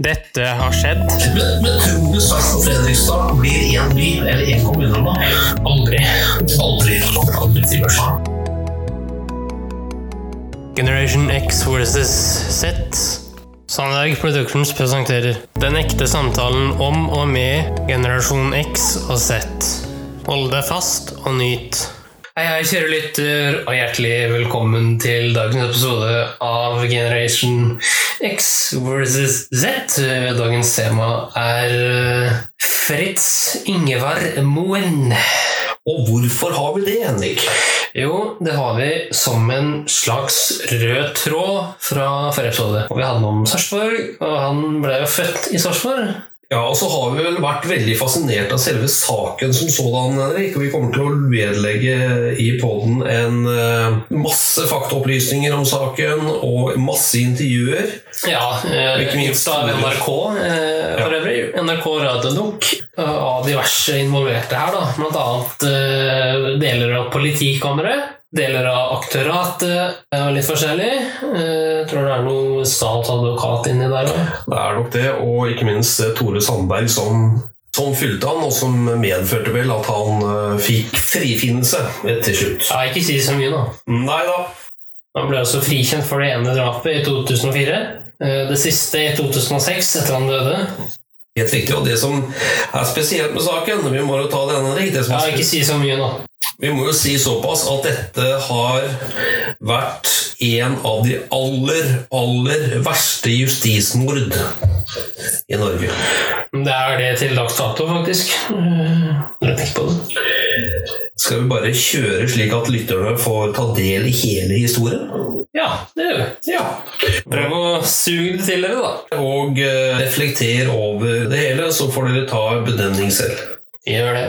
Dette har skjedd. Men, men tror du Sarpsborg og Fredrikstad blir én by eller én kommune nå? Aldri. Aldri. Aldri til. Generation X versus Z. Sandberg Productions presenterer Den ekte samtalen om og med generasjon X og Z. Hold deg fast og nyt. Hei, hei, kjære lytter, og hjertelig velkommen til dagens episode av Generation X versus Z. Dagens tema er eh, Fritz Ingevar Moen. Og hvorfor har vi det, Henrik? Jo, det har vi som en slags rød tråd fra forrige episode. Og vi hadde noe om Sarpsborg, og han ble jo født i Sarpsborg. Ja, og så har vi vel vært veldig fascinert av selve saken som sådan, Henrik. Og vi kommer til å vedlegge i poden en eh, masse faktaopplysninger om saken og masse intervjuer. Ja, eh, Ikke minst av. NRK eh, for øvrig. NRK Radiodok eh, av diverse involverte her, da. Blant annet eh, deler av politikammeret. Deler av aktoratet er litt forskjellig. Eh, Jeg tror det er noe statsadvokat inni der òg. Det er nok det, og ikke minst eh, Tore Sandberg som, som fylte han, og som medførte vel at han eh, fikk frifinnelse til slutt. Ja, ikke si så mye, da. Nei da. Han ble også frikjent for det ene drapet i 2004. eh, Det siste i 2006, etter han døde. Helt riktig, og det som er spesielt med saken Vi må jo ta denne Henrik. Det som Ja, ikke si så mye nå. Vi må jo si såpass at dette har vært en av de aller, aller verste justismord i Norge. Det er det til dags dato, faktisk. Eh, jeg tenker på det. Skal vi bare kjøre slik at lytterne får ta del i hele historien? Ja, det gjør vi. Ja. Prøv å suge det til dere, da. Og eh, reflekter over det hele, så får dere ta bedømning selv. Gjør det.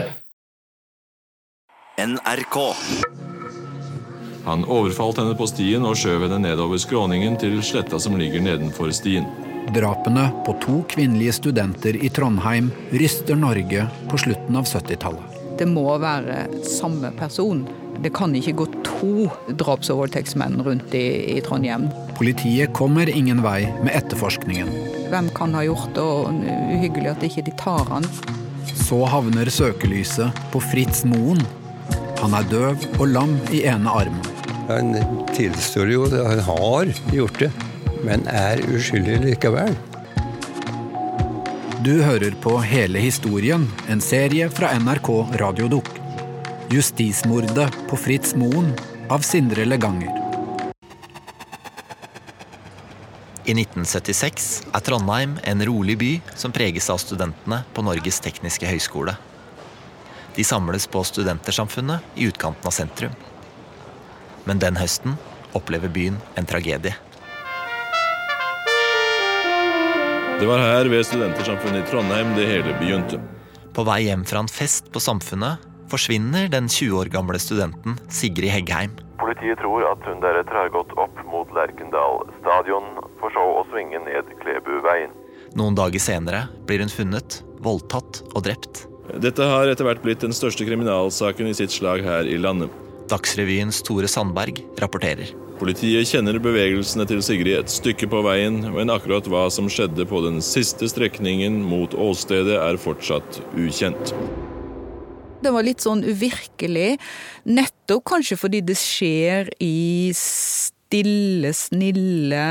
NRK. Han overfalt henne på stien og skjøv henne nedover skråningen til sletta som ligger nedenfor stien. Drapene på to kvinnelige studenter i Trondheim ryster Norge på slutten av 70-tallet. Det må være samme person. Det kan ikke gå to draps- og voldtektsmenn rundt i, i Trondheim. Politiet kommer ingen vei med etterforskningen. Hvem kan ha gjort det, og uhyggelig at ikke de tar han. Så havner søkelyset på Fritz Moen. Han er døv og lam i ene armen. Han tilstår jo at han har gjort det, men er uskyldig likevel. Du hører på Hele historien, en serie fra NRK Radiodok. Justismordet på Fritz Moen av Sindre Leganger. I 1976 er Trondheim en rolig by som preges av studentene på Norges tekniske høgskole. De samles på Studentersamfunnet i utkanten av sentrum. Men den høsten opplever byen en tragedie. Det var her ved Studentersamfunnet i Trondheim det hele begynte. På vei hjem fra en fest på Samfunnet forsvinner den 20 år gamle studenten Sigrid Heggheim. Politiet tror at hun deretter har gått opp mot Lerkendal stadion, for så å svinge ned Klebuveien. Noen dager senere blir hun funnet, voldtatt og drept. Dette har etter hvert blitt den største kriminalsaken i sitt slag her i landet. Dagsrevyens Tore Sandberg rapporterer. Politiet kjenner bevegelsene til Sigrid et stykke på veien, men akkurat hva som skjedde på den siste strekningen mot åstedet er fortsatt ukjent. Det var litt sånn uvirkelig, nettopp kanskje fordi det skjer i stille, snille,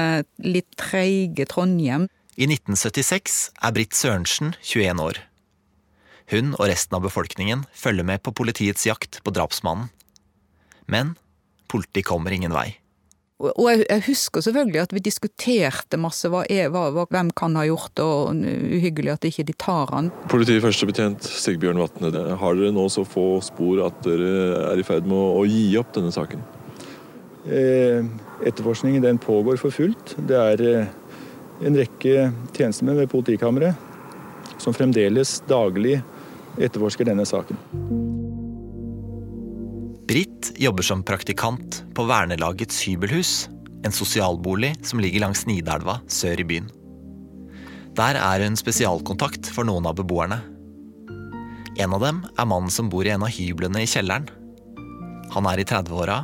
litt treige Trondheim. I 1976 er Britt Sørensen 21 år. Hun og resten av befolkningen følger med på politiets jakt på drapsmannen. Men politiet kommer ingen vei. Og jeg, husker selvfølgelig at vi diskuterte masse hva er, hva, hva, hvem kan ha gjort det, og uhyggelig at ikke de tar han. Politiførstebetjent Sigbjørn Vatne, har dere nå så få spor at dere er i ferd med å, å gi opp denne saken? Eh, Etterforskningen den pågår for fullt. Det er eh, en rekke tjenestemenn ved politikammeret som fremdeles daglig etterforsker denne saken. Britt jobber som praktikant på Vernelagets hybelhus, en sosialbolig som ligger langs Nidelva sør i byen. Der er hun spesialkontakt for noen av beboerne. En av dem er mannen som bor i en av hyblene i kjelleren. Han er i 30-åra,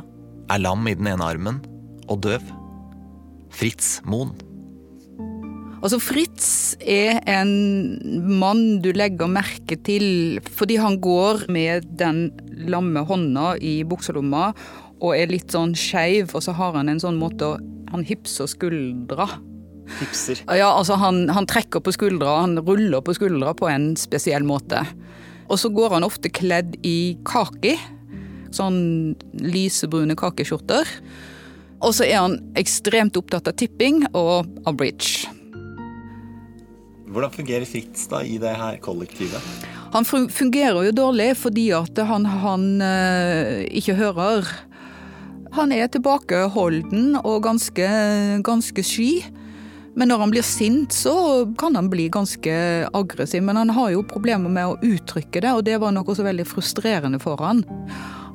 er lam i den ene armen og døv. Fritz Moen. Altså Fritz er en mann du legger merke til fordi han går med den lamme hånda i bukselomma og er litt sånn skeiv, og så har han en sånn måte å Han hipser skuldra. Hipser. Ja, altså han, han trekker på skuldra, han ruller på skuldra på en spesiell måte. Og så går han ofte kledd i kaki. Sånn lysebrune kakeskjorter. Og så er han ekstremt opptatt av tipping og av bridge. Hvordan fungerer Fritz da i det her kollektivet? Han fungerer jo dårlig fordi at han, han eh, ikke hører. Han er tilbakeholden og ganske, ganske sky. Men når han blir sint, så kan han bli ganske aggressiv. Men han har jo problemer med å uttrykke det, og det var noe så veldig frustrerende for han.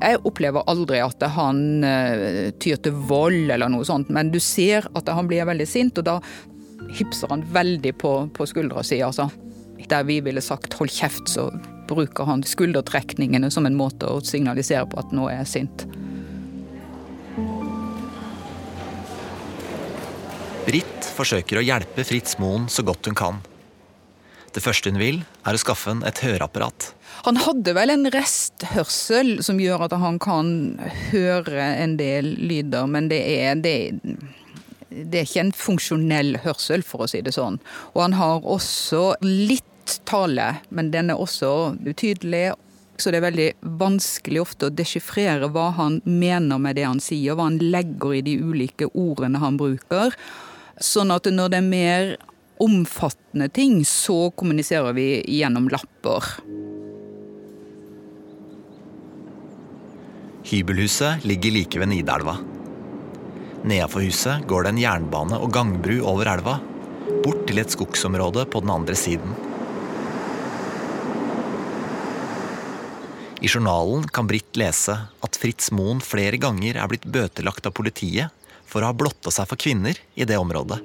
Jeg opplever aldri at han eh, tyr til vold eller noe sånt, men du ser at han blir veldig sint, og da hipser han veldig på, på skuldra si, altså. Der vi ville sagt 'hold kjeft', så bruker han skuldertrekningene som en måte å signalisere på at nå er jeg sint. Britt forsøker å hjelpe Fritz Moen så godt hun kan. Det første hun vil, er å skaffe ham et høreapparat. Han hadde vel en resthørsel som gjør at han kan høre en del lyder, men det er, det, det er ikke en funksjonell hørsel, for å si det sånn. Og han har også litt tale, men den er også utydelig. Så det er veldig vanskelig ofte å desjifrere hva han mener med det han sier, hva han legger i de ulike ordene han bruker. Sånn at når det er mer omfattende ting, så kommuniserer vi gjennom lapper. Hybelhuset ligger like ved Nidelva. Nedenfor huset går det en jernbane og gangbru over elva, bort til et skogsområde på den andre siden. I journalen kan Britt lese at Fritz Moen flere ganger er blitt bøtelagt av politiet for å ha blotta seg for kvinner i det området.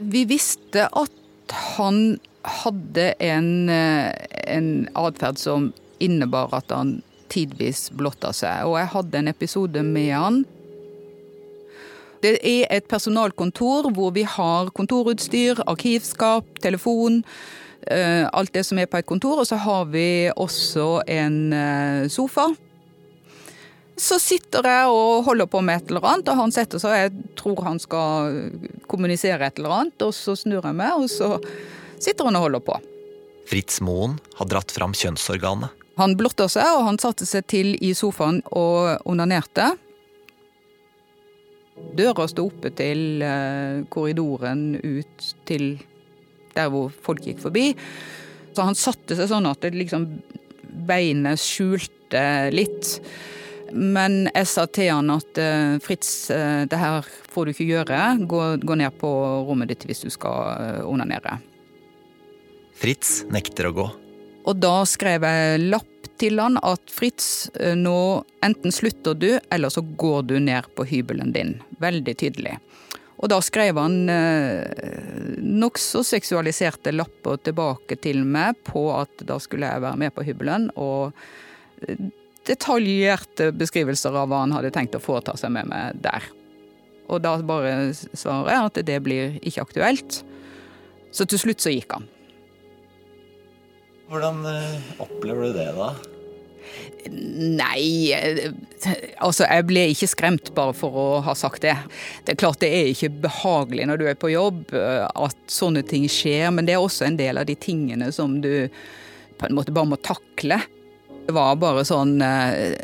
Vi visste at han hadde en, eh, en atferd som innebar at han tidvis blotta seg. Og jeg hadde en episode med han. Det er et personalkontor hvor vi har kontorutstyr, arkivskap, telefon. eh, Alt det som er på et kontor. Og så har vi også en eh, sofa. Så sitter jeg og holder på med et eller annet, og han setter seg og jeg tror han skal kommunisere et eller annet. Og så snur jeg meg, og så sitter han og holder på. Fritz Moen har dratt fram kjønnsorganet. Han blotta seg, og han satte seg til i sofaen og onanerte. Døra sto oppe til eh, korridoren ut til der hvor folk gikk forbi. Så han satte seg sånn at det liksom beinet skjulte litt. Men jeg sa til han at eh, Fritz, eh, det her får du ikke gjøre. Gå, gå ned på rommet ditt hvis du skal onanere. Fritz nekter å gå. Og da skrev jeg lapp til han at Fritz, eh, nå enten slutter du, eller så går du ned på hybelen din. Veldig tydelig. Og da skrev han eh, nokså seksualiserte lapper tilbake til meg på at da skulle jeg være med på hybelen, og eh, detaljerte beskrivelser av hva han hadde tenkt å foreta seg med meg der. Og da bare svarer jeg at det blir ikke aktuelt. Så til slutt så gikk han. Hvordan opplever du det, da? Nei, eh, altså jeg ble ikke skremt bare for å ha sagt det. Det er klart det er ikke behagelig når du er på jobb eh, at sånne ting skjer, men det er også en del av de tingene som du på en måte bare må takle. Det var bare sånn eh,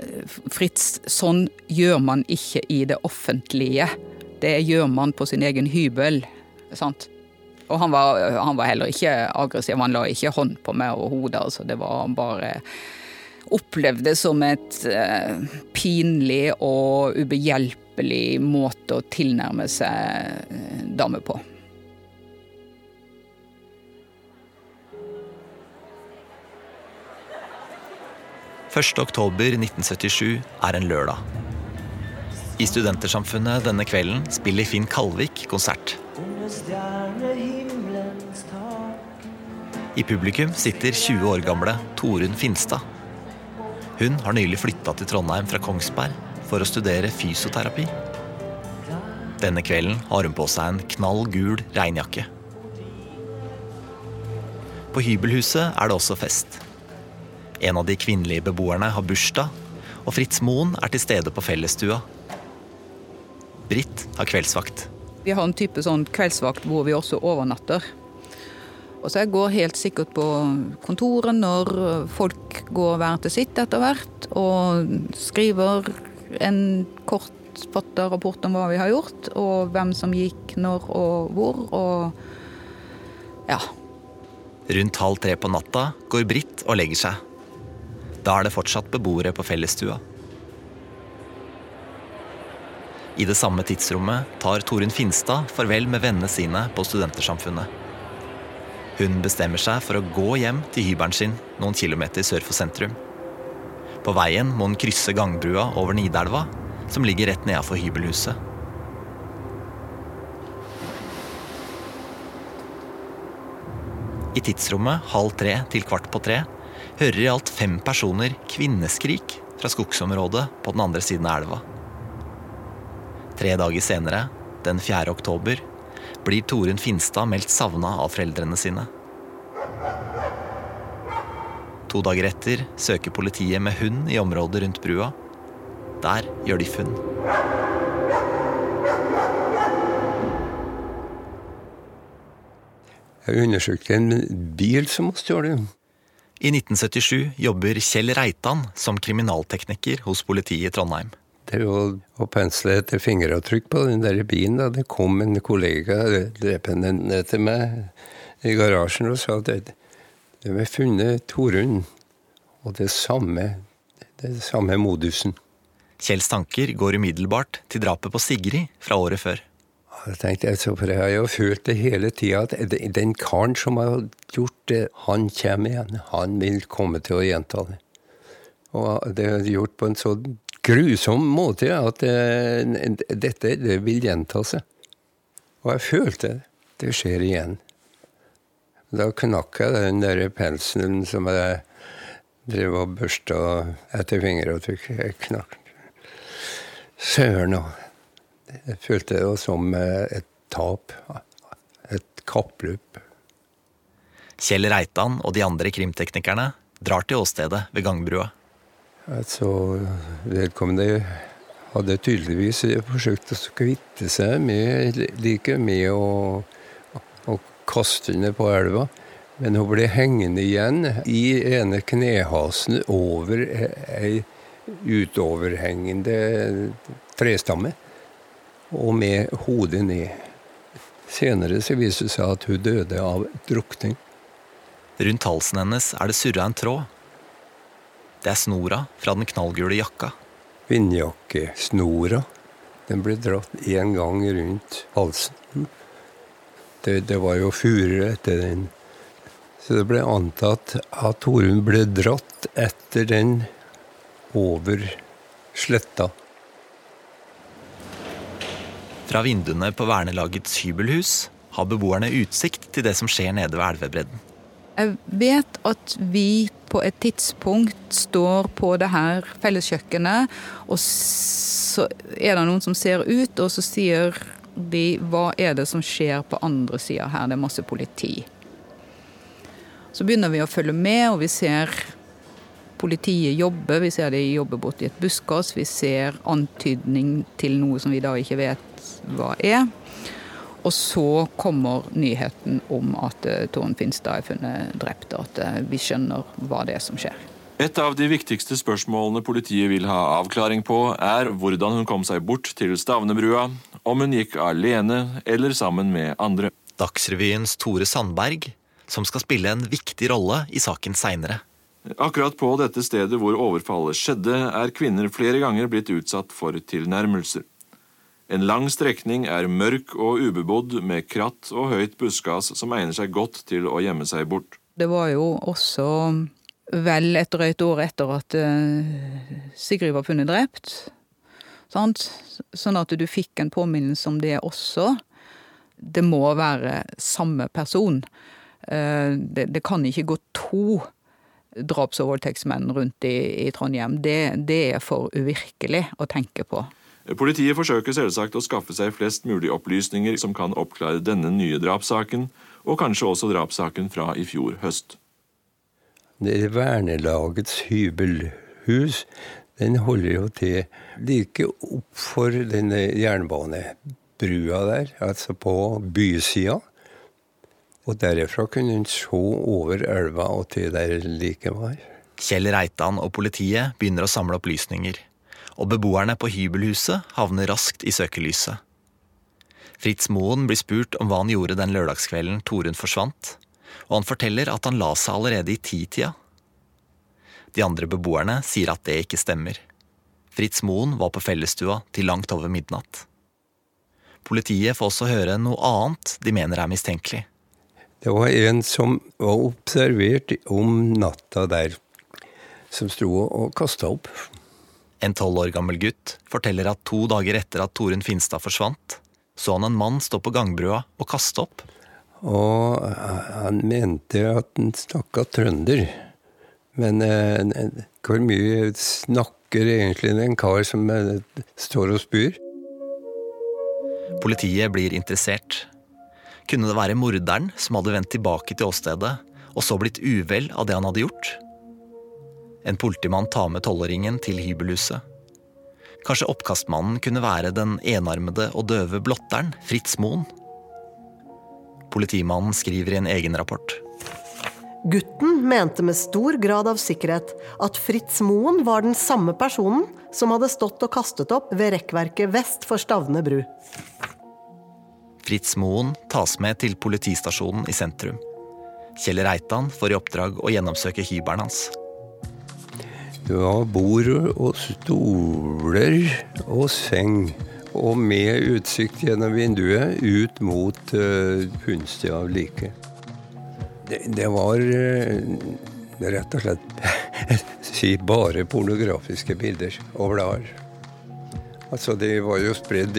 Fritz, sånn gjør man ikke i det offentlige. Det gjør man på sin egen hybel. Sant? Og han var, han var heller ikke aggressiv, han la ikke hånd på meg over hodet. Altså. Det var bare opplevd som et eh, pinlig og ubehjelpelig måte å tilnærme seg eh, damer på. Oktober 1977 er en lørdag. I Studentersamfunnet denne kvelden spiller Finn Kalvik konsert. I publikum sitter 20 år gamle Torunn Finstad. Hun har nylig flytta til Trondheim fra Kongsberg for å studere fysioterapi. Denne kvelden har hun på seg en knall gul regnjakke. På hybelhuset er det også fest. En av de kvinnelige beboerne har bursdag, og Fritz Moen er til stede på fellesstua. Britt har kveldsvakt. Vi har en type sånn kveldsvakt hvor vi også overnatter. Og så jeg går helt sikkert på kontoret når folk går hver til sitt etter hvert, og skriver en kortfatta rapport om hva vi har gjort, og hvem som gikk når og hvor, og ja. Rundt halv tre på natta går Britt og legger seg. Da er det fortsatt beboere på fellesstua. I det samme tidsrommet tar Torunn Finstad farvel med vennene sine på Studentersamfunnet. Hun bestemmer seg for å gå hjem til hybelen sin noen kilometer sør for sentrum. På veien må hun krysse gangbrua over Nidelva, som ligger rett nedafor hybelhuset. I tidsrommet halv tre til kvart på tre hører i alt fem personer kvinneskrik fra skogsområdet på den andre siden av elva. Tre dager senere, den 4. oktober, blir Torunn Finstad meldt savna av foreldrene sine. To dager etter søker politiet med hund i området rundt brua. Der gjør de funn. Jeg undersøkte en bil som var stjålet. I 1977 jobber Kjell Reitan som kriminaltekniker hos politiet i Trondheim. Det var å pensle etter fingeravtrykk på den der bilen. da Det kom en kollega drepende ned til meg i garasjen og sa at det, det var funnet Torunn. Og det samme, det samme modusen. Kjells tanker går umiddelbart til drapet på Sigrid fra året før. Jeg tenkte, altså, for jeg har jo følt det hele tida, at den karen som har gjort det, han kommer igjen. Han vil komme til å gjenta det. Og det er gjort på en så grusom måte at dette det vil gjenta seg. Og jeg følte det. Det skjer igjen. Da knakk jeg den der penselen som jeg drev og børsta etter fingeravtrykk. Jeg knakk. Søren òg. Jeg følte det som et tap. Et kappløp. Kjell Reitan og de andre krimteknikerne drar til åstedet ved gangbrua. Altså, vedkommende hadde tydeligvis forsøkt å kvitte seg med like med å, å kaste henne på elva. Men hun ble hengende igjen i ene knehasen over ei utoverhengende trestamme og med hodet ned. Senere så viste det seg at hun døde av drukning. Rundt halsen hennes er det surra en tråd. Det er snora fra den knallgule jakka. Vindjakkesnora. Den ble dratt én gang rundt halsen. Det, det var jo furer etter den. Så det ble antatt at Torunn ble dratt etter den over sletta. Fra vinduene på vernelagets hybelhus har beboerne utsikt til det som skjer nede ved elvebredden. Jeg vet at vi på et tidspunkt står på det her felleskjøkkenet, og så er det noen som ser ut, og så sier de hva er det som skjer på andre sida her, det er masse politi. Så begynner vi å følge med, og vi ser politiet jobbe. Vi ser de jobbe borti et buskas. Vi ser antydning til noe som vi da ikke vet hva er. Og så kommer nyheten om at Tone Tårn Finstad er funnet drept, og at uh, vi skjønner hva det er som skjer. Et av de viktigste spørsmålene politiet vil ha avklaring på, er hvordan hun kom seg bort til Stavnebrua, om hun gikk alene eller sammen med andre. Dagsrevyens Tore Sandberg, som skal spille en viktig rolle i saken seinere. Akkurat på dette stedet hvor overfallet skjedde, er kvinner flere ganger blitt utsatt for tilnærmelser. En lang strekning er mørk og ubebodd med kratt og høyt buskas som egner seg godt til å gjemme seg bort. Det var jo også vel et drøyt år etter at uh, Sigrid var funnet drept. Sant? Sånn at du fikk en påminnelse om det også. Det må være samme person. Uh, det, det, kan ikke gå to draps- og voldtektsmenn rundt i, i Trondheim. Det, det er for uvirkelig å tenke på. Politiet forsøker selvsagt å skaffe seg flest mulig opplysninger som kan oppklare denne nye drapssaken, og kanskje også drapssaken fra i fjor høst. Det er Vernelagets hybelhus den holder jo til like opp for denne jernbanebrua der, altså på bysida. Og derifra kunne en se over elva og til der like var. Kjell Reitan og politiet begynner å samle opplysninger, og beboerne på hybelhuset havner raskt i søkelyset. Fritz Moen blir spurt om hva han gjorde den lørdagskvelden Torunn forsvant, og han forteller at han la seg allerede i titida. De andre beboerne sier at det ikke stemmer. Fritz Moen var på fellesstua til langt over midnatt. Politiet får også høre noe annet de mener er mistenkelig. Det var en som var observert om natta der, som sto og kasta opp. En tolv år gammel gutt forteller at to dager etter at Torunn Finstad forsvant, så han en mann stå på gangbrua og kaste opp. Og han mente at han snakka trønder. Men eh, hvor mye snakker egentlig en kar som eh, står og spyr? Politiet blir interessert. Kunne det være morderen som hadde vendt tilbake til åstedet, og så blitt uvel av det han hadde gjort? En politimann tar med tolvåringen til hybelhuset. Kanskje oppkastmannen kunne være den enarmede og døve blotteren, Fritz Moen? Politimannen skriver i en egen rapport. Gutten mente med stor grad av sikkerhet at Fritz Moen var den samme personen som hadde stått og kastet opp ved rekkverket vest for Stavne bru. Fritz Moen tas med til politistasjonen i sentrum. Kjell Reitan får i oppdrag å gjennomsøke hybelen hans. Det var bord og stoler og seng. Og med utsikt gjennom vinduet ut mot uh, Hunstia like. Det, det var uh, rett og slett si bare pornografiske bilder og blader. Altså, De var jo spredd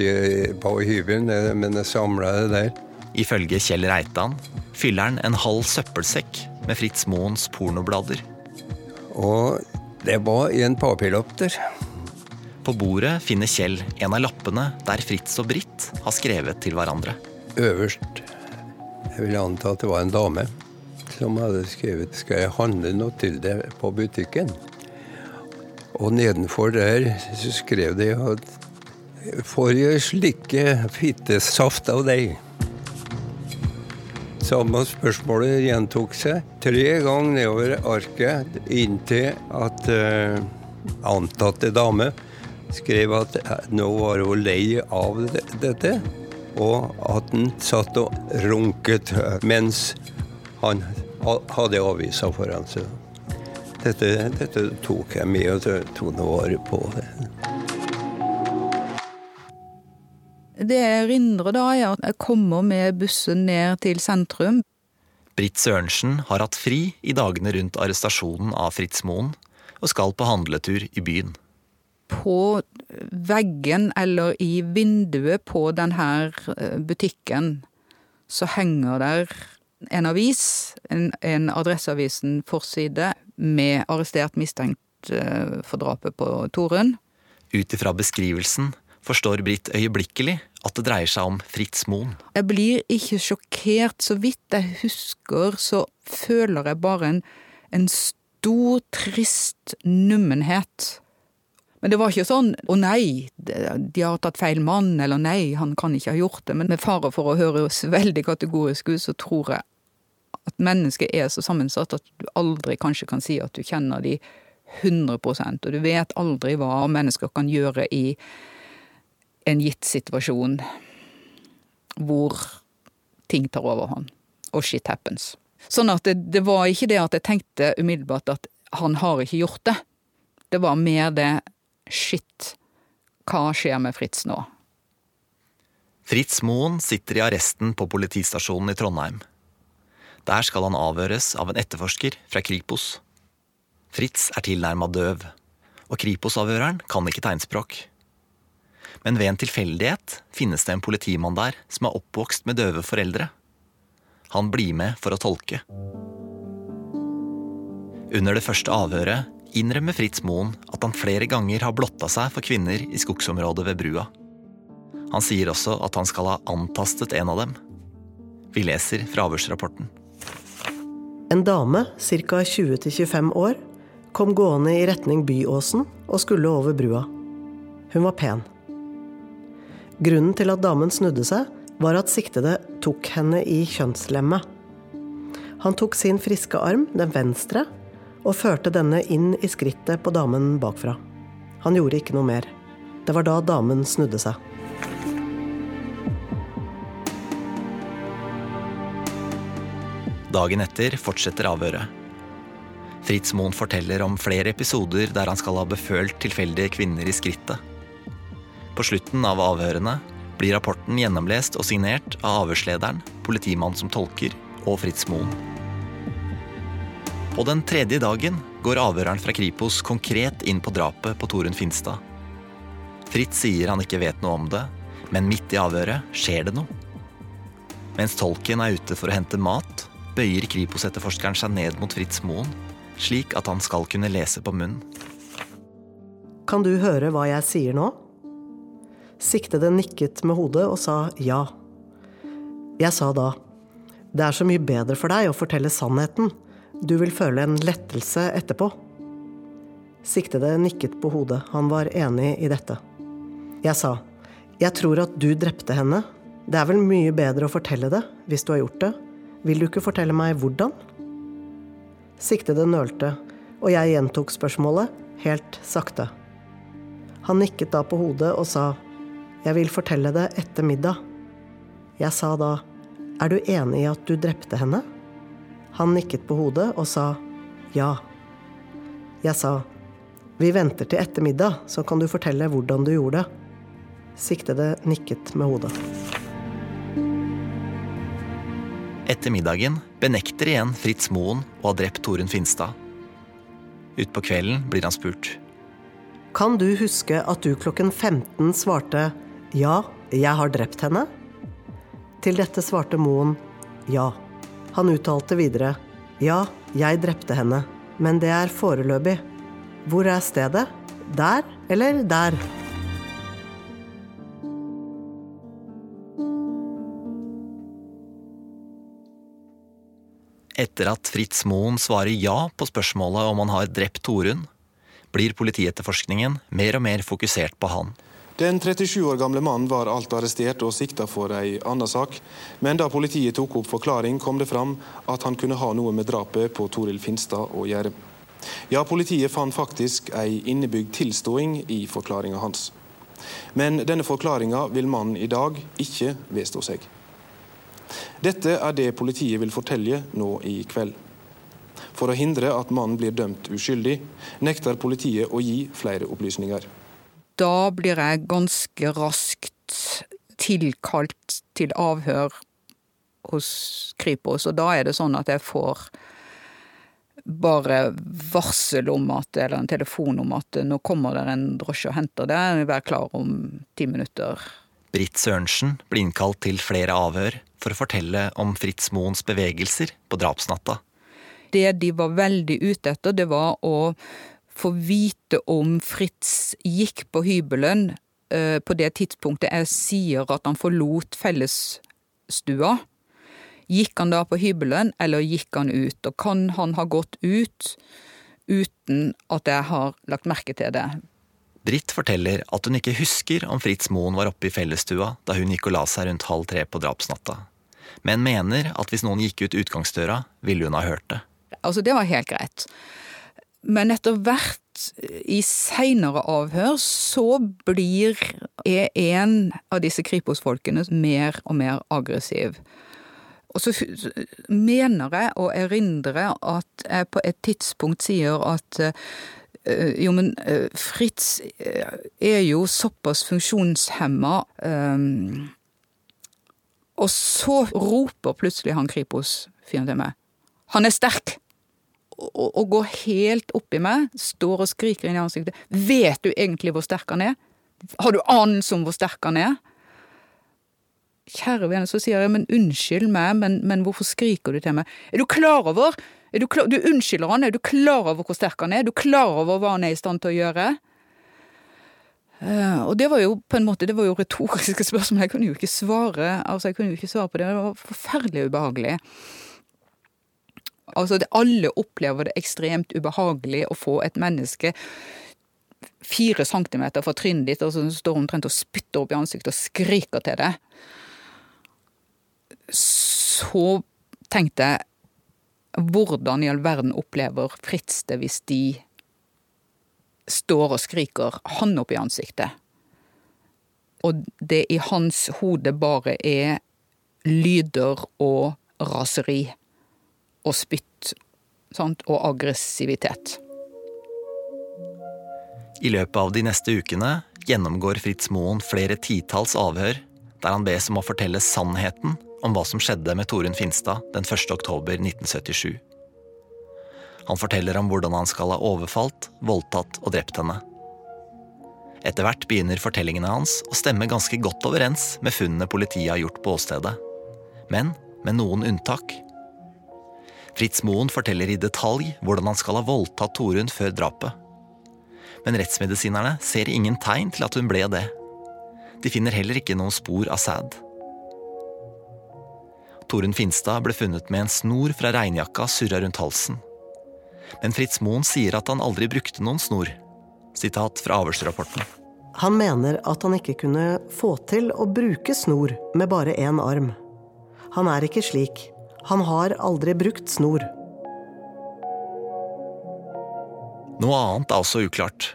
på hybelen, men jeg samla det der. Ifølge Kjell Reitan fyller han en halv søppelsekk med Fritz Moens pornoblader. Og det var en papirlapp. På bordet finner Kjell en av lappene der Fritz og Britt har skrevet til hverandre. Øverst Jeg vil anta at det var en dame som hadde skrevet 'Skal jeg handle noe til deg på butikken?' Og nedenfor der så skrev de at 'Får jeg slikke fittesaft av deg?' Samme spørsmålet gjentok seg tre ganger nedover arket inntil at uh, antatte dame skrev at nå var hun lei av dette, og at han satt og runket mens han hadde avisa foran seg. Dette, dette, tok jeg med og tok noe vare på. det. Det jeg erindrer da, er at jeg kommer med bussen ned til sentrum. Britt Sørensen har hatt fri i dagene rundt arrestasjonen av Fritz Moen, og skal på handletur i byen. På veggen eller i vinduet på denne butikken så henger der en avis, en, en Adresseavisen forside, med arrestert mistenkt for drapet på Torunn. Ut ifra beskrivelsen forstår Britt øyeblikkelig at det dreier seg om Fritz Moen. Jeg blir ikke sjokkert. Så vidt jeg husker, så føler jeg bare en, en stor, trist nummenhet. Men det var ikke sånn 'å nei, de har tatt feil mann', eller 'nei, han kan ikke ha gjort det'. Men med fare for å høres veldig kategorisk ut, så tror jeg at mennesket er så sammensatt at du aldri kanskje kan si at du kjenner de 100% og du vet aldri hva mennesker kan gjøre i en gitt situasjon hvor ting tar overhånd, og shit happens. Sånn at det, det, var ikke det at jeg tenkte umiddelbart at han har ikke gjort det. Det var mer det shit, hva skjer med Fritz nå? Fritz Moen sitter i arresten på politistasjonen i Trondheim. Der skal han avhøres av en etterforsker fra Kripos. Fritz er tilnærma døv, og Kripos-avhøreren kan ikke tegnspråk. Men ved en tilfeldighet finnes det en politimann der som er oppvokst med døve foreldre. Han blir med for å tolke. Under det første avhøret innrømmer Fritz Moen at han flere ganger har blotta seg for kvinner i skogsområdet ved brua. Han sier også at han skal ha antastet en av dem. Vi leser fra avhørsrapporten. En dame, ca. 20-25 år, kom gående i retning Byåsen og skulle over brua. Hun var pen. Grunnen til at damen snudde seg, var at siktede tok henne i kjønnslemmet. Han tok sin friske arm, den venstre, og førte denne inn i skrittet på damen bakfra. Han gjorde ikke noe mer. Det var da damen snudde seg. Dagen etter fortsetter avhøret. Fritz Moen forteller om flere episoder der han skal ha befølt tilfeldige kvinner i skrittet. På slutten av avhørene blir rapporten gjennomlest og signert av avhørslederen, politimannen som tolker og Fritz Moen. På den tredje dagen går avhøreren fra Kripos konkret inn på drapet på Torunn Finstad. Fritz sier han ikke vet noe om det, men midt i avhøret skjer det noe. Mens tolken er ute for å hente mat, bøyer Kripos-etterforskeren seg ned mot Fritz Moen, slik at han skal kunne lese på munnen. Kan du høre hva jeg sier nå? Siktede nikket med hodet og sa ja. Jeg sa da, det er så mye bedre for deg å fortelle sannheten. Du vil føle en lettelse etterpå. Siktede nikket på hodet, han var enig i dette. Jeg sa, jeg tror at du drepte henne. Det er vel mye bedre å fortelle det, hvis du har gjort det. Vil du ikke fortelle meg hvordan? Siktede nølte, og jeg gjentok spørsmålet, helt sakte. Han nikket da på hodet og sa, jeg vil fortelle det etter middag. Jeg sa da, er du enig i at du drepte henne? Han nikket på hodet og sa ja. Jeg sa, vi venter til ettermiddag, så kan du fortelle hvordan du gjorde det. Siktede nikket med hodet. Etter middagen benekter igjen Fritz Moen å ha drept Torunn Finstad. Utpå kvelden blir han spurt. Kan du huske at du klokken 15 svarte ja, jeg har drept henne? Til dette svarte Moen ja. Han uttalte videre ja, jeg drepte henne, men det er foreløpig. Hvor er stedet? Der eller der? Etter at Fritz Moen svarer ja på spørsmålet om han har drept Torunn, blir politietterforskningen mer og mer fokusert på han. Den 37 år gamle mannen var alt arrestert og sikta for ei anna sak, men da politiet tok opp forklaring, kom det fram at han kunne ha noe med drapet på Toril Finstad å gjøre. Ja, politiet fant faktisk ei innebygd tilståing i forklaringa hans. Men denne forklaringa vil mannen i dag ikke vedstå seg. Dette er det politiet vil fortelle nå i kveld. For å hindre at mannen blir dømt uskyldig, nekter politiet å gi flere opplysninger. Da blir jeg ganske raskt tilkalt til avhør hos Kripos, og da er det sånn at jeg får bare varsel om at, eller en telefon om at nå kommer det en drosje og henter det, vær klar om ti minutter. Britt Sørensen blir innkalt til flere avhør for å fortelle om Fritz Moens bevegelser på drapsnatta. Det de var veldig ute etter, det var å få vite om Fritz gikk på hybelen uh, på det tidspunktet jeg sier at han forlot fellesstua. Gikk han da på hybelen, eller gikk han ut? Og kan han ha gått ut uten at jeg har lagt merke til det? Britt forteller at hun ikke husker om Fritz Moen var oppe i fellesstua da hun gikk og la seg rundt halv tre på drapsnatta, men mener at hvis noen gikk ut utgangsdøra, ville hun ha hørt det. Altså, det var helt greit. Men etter hvert, i seinere avhør, så blir en av disse Kripos-folkene mer og mer aggressiv. Og så mener jeg og erindrer at jeg på et tidspunkt sier at jo, men Fritz er jo såpass funksjonshemma Og så roper plutselig han Kripos-fyren til meg. Han er sterk! Og, å går helt oppi meg, står og skriker inn i ansiktet. Vet du egentlig hvor sterk han er? Har du anelse om hvor sterk han er? Kjære vene, så sier jeg, men unnskyld meg, men, men hvorfor skriker du til meg? Er du klar over er du, klar, du unnskylder han, er du klar over hvor sterk han er? Er du klar over hva han er i stand til å gjøre? Uh, og det var jo på en måte, det var jo retoriske spørsmål, jeg kunne jo ikke svare altså jeg kunne jo ikke svare på det. Det var forferdelig ubehagelig. Altså, det, alle opplever det ekstremt ubehagelig å få et menneske fire centimeter fra trynet ditt, og så står omtrent og spytter opp i ansiktet og skriker til deg. Så tenkte jeg hvordan i all verden opplever Fritz det hvis de står og skriker han opp i ansiktet? Og det i hans hode bare er lyder og raseri og spytt sant? og aggressivitet. I løpet av de neste ukene gjennomgår Fritz Moen flere titalls avhør der han bes om å fortelle sannheten om hva som skjedde med Torunn Finstad den 1. oktober 1977. Han forteller om hvordan han skal ha overfalt, voldtatt og drept henne. Etter hvert begynner fortellingene hans å stemme ganske godt overens med funnene politiet har gjort på åstedet. Men med noen unntak. Fritz Moen forteller i detalj hvordan han skal ha voldtatt Torunn før drapet. Men rettsmedisinerne ser ingen tegn til at hun ble det. De finner heller ikke noen spor av sæd. Torunn Finstad ble funnet med en snor fra regnjakka surra rundt halsen. Men Fritz Moen sier at han aldri brukte noen snor. Sitat fra avhørsrapporten. Han mener at han ikke kunne få til å bruke snor med bare én arm. Han er ikke slik. Han har aldri brukt snor. Noe annet er også uklart.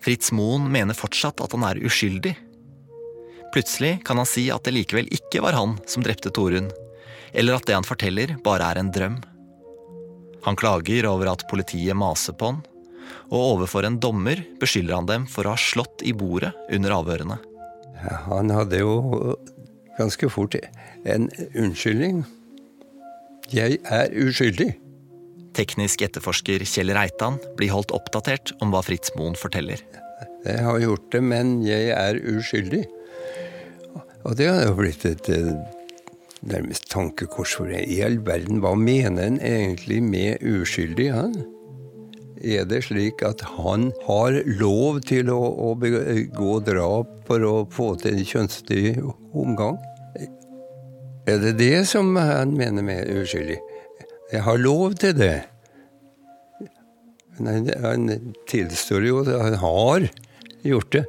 Fritz Moen mener fortsatt at han er uskyldig. Plutselig kan han si at det likevel ikke var han som drepte Torunn, eller at det han forteller, bare er en drøm. Han klager over at politiet maser på han, og overfor en dommer beskylder han dem for å ha slått i bordet under avhørene. Han hadde jo ganske fort en unnskyldning. Jeg er uskyldig. Teknisk etterforsker Kjell Reitan blir holdt oppdatert om hva Fritz Moen forteller. Jeg har gjort det, men jeg er uskyldig. Og det har jo blitt et nærmest tankekors for meg. I all verden, hva mener en egentlig med uskyldig, han? Er det slik at han har lov til å, å begå drap for å få til en kjønnslig omgang? Er det det som han mener med uskyldig? Jeg har lov til det. Men han tilstår jo at han har gjort det,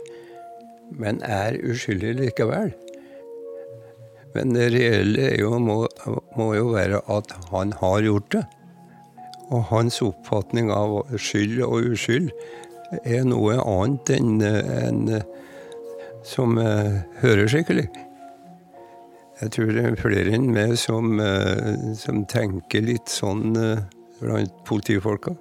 men er uskyldig likevel. Men det reelle jo, må, må, jo være at han har gjort det. Og hans oppfatning av skyld og uskyld er noe annet enn en, som uh, hører skikkelig. Jeg tror det er flere enn meg som, uh, som tenker litt sånn uh, blant politifolka.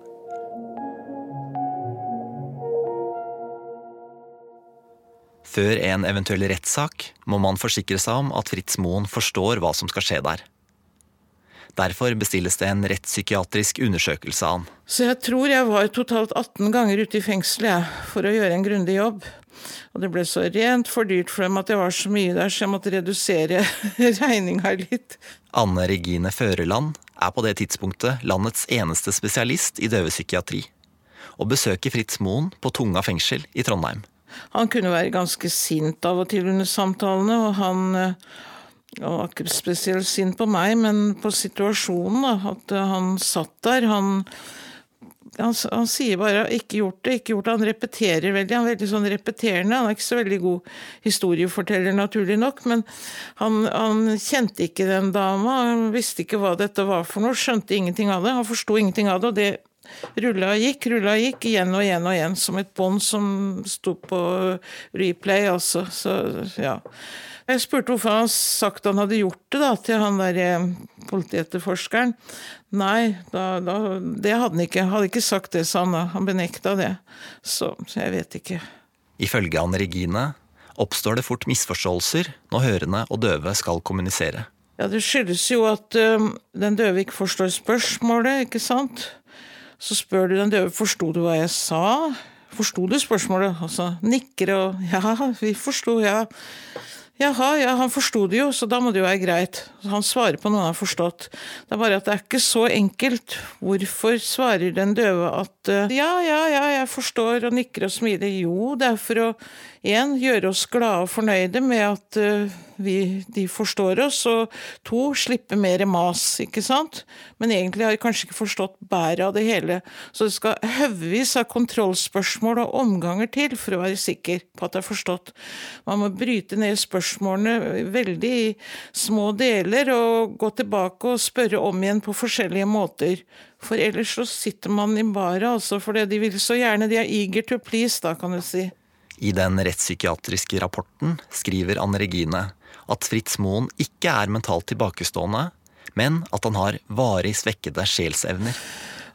Før en eventuell rettssak må man forsikre seg om at Fritz Moen forstår hva som skal skje der. Derfor bestilles det en rettspsykiatrisk undersøkelse av han. Så jeg tror jeg var totalt 18 ganger ute i fengselet for å gjøre en grundig jobb. Og det ble så rent for dyrt for dem at jeg var så mye der, så jeg måtte redusere regninga litt. Anne Regine Føreland er på det tidspunktet landets eneste spesialist i døvepsykiatri. Og besøker Fritz Moen på Tunga fengsel i Trondheim. Han kunne være ganske sint av og til under samtalene, og han var ikke spesielt sint på meg, men på situasjonen. Da, at han satt der. Han, han, han, sier bare 'ikke gjort det', ikke gjort det. Han repeterer veldig. Han er veldig sånn repeterende. Han er ikke så veldig god historieforteller, naturlig nok, men han, han kjente ikke den dama. Han visste ikke hva dette var for noe, skjønte ingenting av det. Han forsto ingenting av det. og det rulla og gikk, rulla og gikk, igjen og igjen og igjen, som et bånd som sto på replay, altså. Så, ja. Jeg spurte hvorfor han sagt han hadde gjort det, da, til han der eh, politietterforskeren. Nei, da, da, det hadde han ikke. Hadde ikke sagt det, sa han da. Han benekta det. Så, så jeg vet ikke. Ifølge Anne Regine oppstår det fort misforståelser når hørende og døve skal kommunisere. Ja, Det skyldes jo at ø, den døve ikke forstår spørsmålet, ikke sant? Så spør du den døve forsto du hva jeg sa. Forsto du spørsmålet? Altså nikker og ja, vi forsto, ja. Jaha, ja, han forsto det jo, så da må det jo være greit. Han svarer på noe han har forstått. Det er bare at det er ikke så enkelt. Hvorfor svarer den døve at eh, ja, ja, ja, jeg forstår, og nikker og smiler. Jo, det er for å en, gjøre oss glade og fornøyde med at uh, vi, de forstår oss, og to, slippe mer mas, ikke sant? Men egentlig har de kanskje ikke forstått bæret av det hele, så det skal haugevis av kontrollspørsmål og omganger til for å være sikker på at det er forstått. Man må bryte ned spørsmålene veldig i små deler og gå tilbake og spørre om igjen på forskjellige måter. For ellers så sitter man i baret, altså, fordi de vil så gjerne, de er eager to please, da, kan du si. I den rettspsykiatriske rapporten skriver Anne Regine at Fritz Moen ikke er mentalt tilbakestående, men at han har varig svekkede sjelsevner.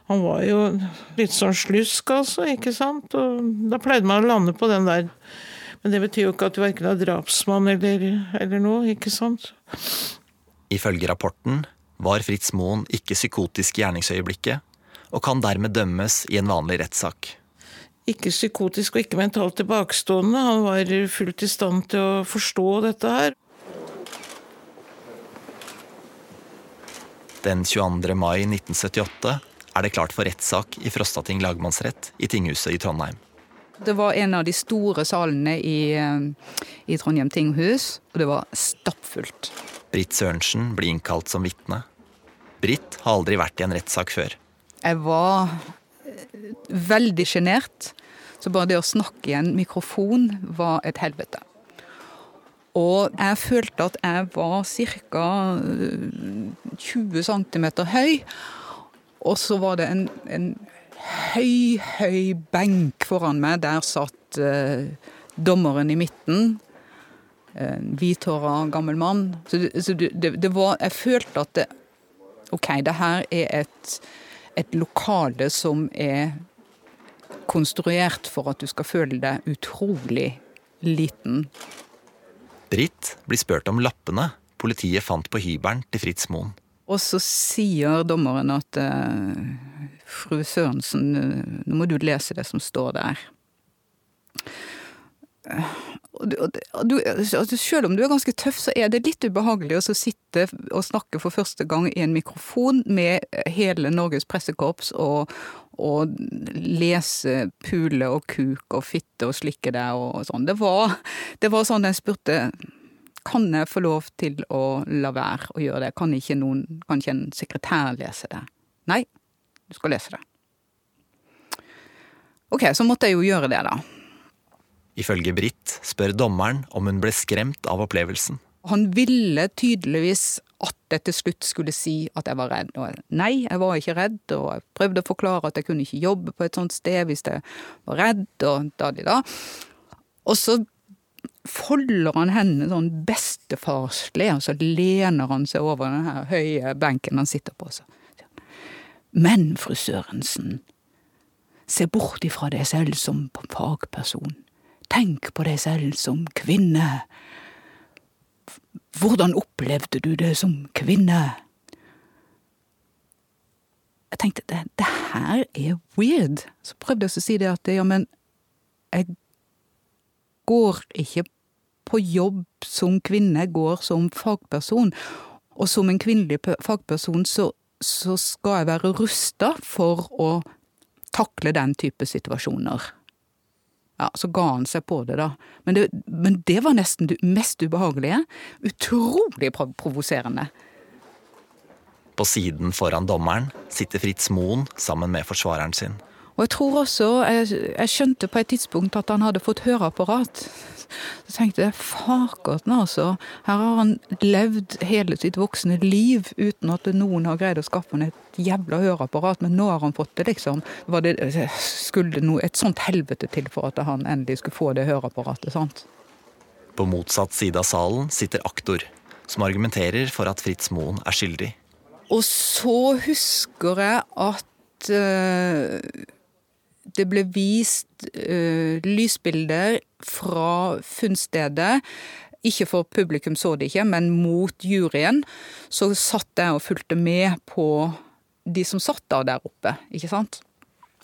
Han var jo litt sånn slusk, altså, ikke sant. Og da pleide man å lande på den der. Men det betyr jo ikke at du verken er drapsmann eller, eller noe, ikke sant. Ifølge rapporten var Fritz Moen ikke psykotisk i gjerningsøyeblikket, og kan dermed dømmes i en vanlig rettssak ikke psykotisk og ikke mentalt tilbakestående. Han var fullt i stand til å forstå dette her. Den 22. mai 1978 er det klart for rettssak i Frostating lagmannsrett i tinghuset i Trondheim. Det var en av de store salene i, eh, i Trondheim tinghus, og det var stappfullt. Britt Sørensen blir innkalt som vitne. Britt har aldri vært i en rettssak før. Jeg var veldig sjenert. Så bare det å snakke i en mikrofon var et helvete. Og jeg følte at jeg var ca. 20 cm høy. Og så var det en, en høy, høy benk foran meg. Der satt eh, dommeren i midten. En hvithåra gammel mann. Så, det, så det, det, var Jeg følte at det, OK, det her er et, et lokale som er konstruert for at du skal føle deg utrolig liten. Britt blir spurt om lappene politiet fant på hybelen til Fritz Moen. Og så sier dommeren at uh, fru Sørensen, uh, nå må du lese det som står der. Du, altså, selv om du er ganske tøff, så er det litt ubehagelig å sitte og snakke for første gang i en mikrofon med hele Norges pressekorps og, og lese pule og kuk og fitte og slikke deg og sånn. Det var, det var sånn jeg spurte kan jeg få lov til å la være å gjøre det. Kan ikke, noen, kan ikke en sekretær lese det? Nei, du skal lese det. Ok, så måtte jeg jo gjøre det, da. Ifølge Britt spør dommeren om hun ble skremt av opplevelsen. Han ville tydeligvis at jeg til slutt skulle si at jeg var redd. Og nei, jeg var ikke redd, og jeg prøvde å forklare at jeg kunne ikke jobbe på et sånt sted hvis jeg var redd, og da da. Og så folder han hendene sånn bestefarslig, og så lener han seg over den høye benken han sitter på. Så. Men, fru Sørensen, se bort ifra deg selv som fagperson. Tenk på deg selv som kvinne. Hvordan opplevde du det som kvinne? Jeg tenkte det, det her er weird. Så prøvde jeg å si det at ja, men jeg går ikke på jobb som kvinne, jeg går som fagperson. Og som en kvinnelig fagperson så, så skal jeg være rusta for å takle den type situasjoner. Ja, Så ga han seg på det, da. Men det, men det var nesten det mest ubehagelige. Utrolig provoserende. På siden foran dommeren sitter Fritz Moen sammen med forsvareren sin. Og jeg tror også, jeg, jeg, skjønte på et tidspunkt at han hadde fått høreapparat. Så tenkte jeg fakerten, altså. Her har han levd hele sitt voksne liv uten at noen har greid å skaffe han et jævla høreapparat, men nå har han fått det, liksom. Var det, skulle noe, et sånt helvete til for at han endelig skulle få det høreapparatet, sant? På motsatt side av salen sitter aktor, som argumenterer for at Fritz Moen er skyldig. Og så husker jeg at uh, det ble vist uh, lysbilder fra funnstedet. Ikke for publikum så det ikke, men mot juryen. Så satt jeg og fulgte med på de som satt da der oppe, ikke sant?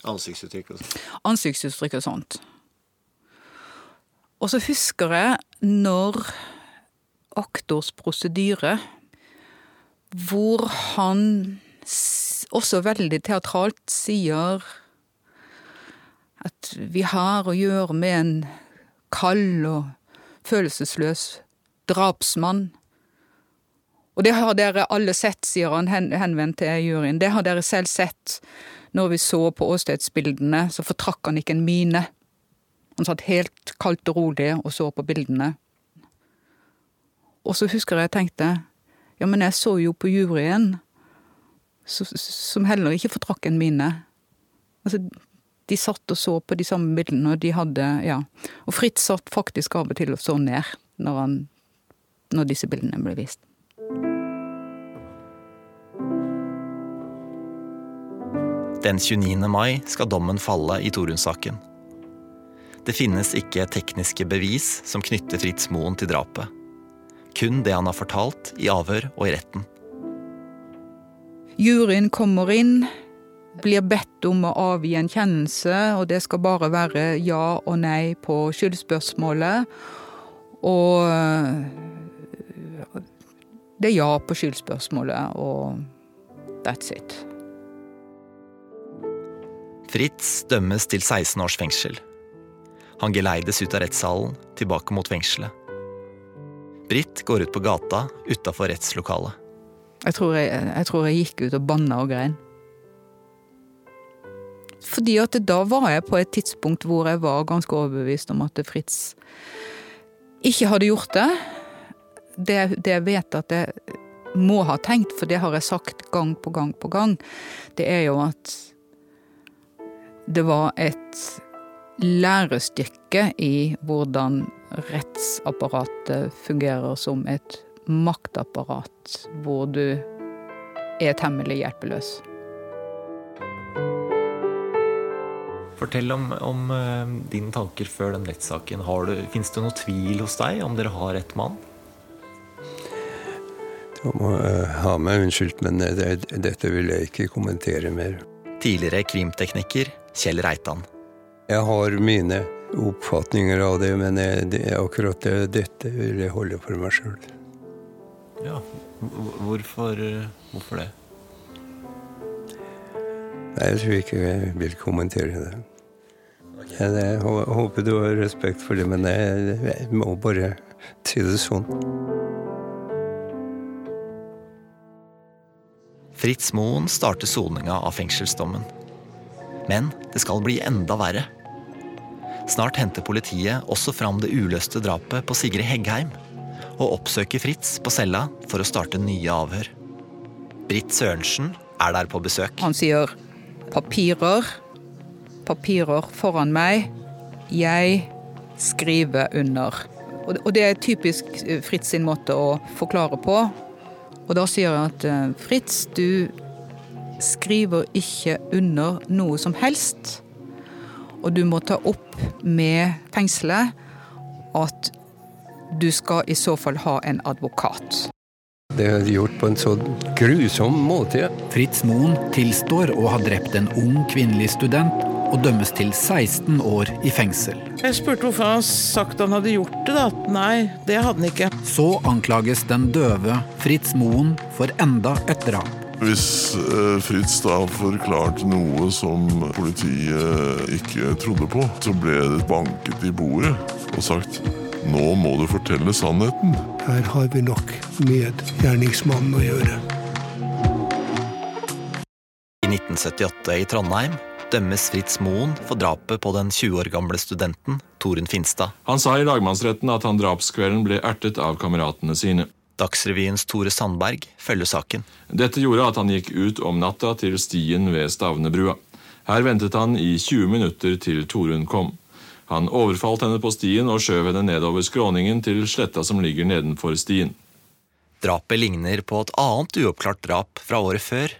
Ansiktsuttrykk og sånt. Ansiktsuttrykk og sånt. Og så husker jeg når aktors prosedyre, hvor han også veldig teatralt sier at vi har å gjøre med en kald og følelsesløs drapsmann. Og det har dere alle sett, sier han henvendt til juryen. Det har dere selv sett. Når vi så på åstedsbildene, så fortrakk han ikke en mine. Han satt helt kaldt og rolig og så på bildene. Og så husker jeg tenkte ja, men jeg så jo på juryen, som heller ikke fortrakk en mine. Altså, de satt og så på de samme bildene, og de hadde Ja. Og Fritz satt faktisk av og til og så ned når, han, når disse bildene ble vist. Den 29. mai skal dommen falle i Torunn-saken. Det finnes ikke tekniske bevis som knytter Fritz Moen til drapet. Kun det han har fortalt i avhør og i retten. Juryen kommer inn, blir bedt om å avgi en kjennelse, og det skal bare være ja og nei på skyldspørsmålet. Og det er ja på skyldspørsmålet, og that's it. Fritz dømmes til 16 års fengsel. Han geleides ut av rettssalen, tilbake mot fengselet. Britt går ut på gata utafor rettslokalet. Jeg tror jeg, jeg tror jeg, gikk ut og banna og grein. Fordi at da var jeg på et tidspunkt hvor jeg var ganske overbevist om at Fritz ikke hadde gjort det. Det, det jeg vet at jeg må ha tenkt, for det har jeg sagt gang på gang på gang, det er jo at det var et lærestykke i hvordan rettsapparatet fungerer som et maktapparat hvor du er temmelig hjelpeløs. Fortell om, om uh, dine tanker før den rettssaken. Fins det noe tvil hos deg om dere har rett mann? Du må uh, ha meg unnskyldt, men det, dette vil jeg ikke kommentere mer. Tidligere krimtekniker Kjell Reitan. Jeg har mine oppfatninger av det, men jeg, det, akkurat det, dette vil jeg holde for meg sjøl. Ja, hvorfor, hvorfor det? Nei, Jeg tror ikke jeg vil kommentere det. Jeg, jeg håper du har respekt for det, men jeg, jeg må bare si det sånn. Fritz Moen starter soninga av fengselsdommen. Men det skal bli enda verre. Snart henter politiet også fram det uløste drapet på Sigrid Heggheim og oppsøker Fritz på cella for å starte nye avhør. Britt Sørensen er der på besøk. Han sier papirer, papirer foran meg, jeg skriver under. Og det er typisk Fritz sin måte å forklare på. Og da sier jeg at Fritz, du skriver ikke under noe som helst. Og du må ta opp med fengselet at du skal i så fall ha en advokat. Det er gjort på en så grusom måte. Fritz Moen tilstår å ha drept en ung kvinnelig student og dømmes til 16 år i fengsel. Jeg spurte hvorfor han sagt han hadde gjort det. da. Nei, det hadde han ikke. Så anklages den døve Fritz Moen for enda et drap. Hvis eh, Fritz da forklarte noe som politiet ikke trodde på, så ble det banket i bordet og sagt nå må du fortelle sannheten. Her har vi nok med gjerningsmannen å gjøre. I 1978 i Trondheim dømmes Fritz Moen for drapet på den 20 år gamle studenten Torunn Finstad. Han sa i lagmannsretten at han drapskvelden ble ertet av kameratene sine. Dagsrevyens Tore Sandberg følger saken. Dette gjorde at han gikk ut om natta til stien ved Stavnebrua. Her ventet han i 20 minutter til Torunn kom. Han overfalt henne på stien og skjøv henne nedover skråningen til sletta som ligger nedenfor stien. Drapet ligner på et annet uoppklart drap fra året før,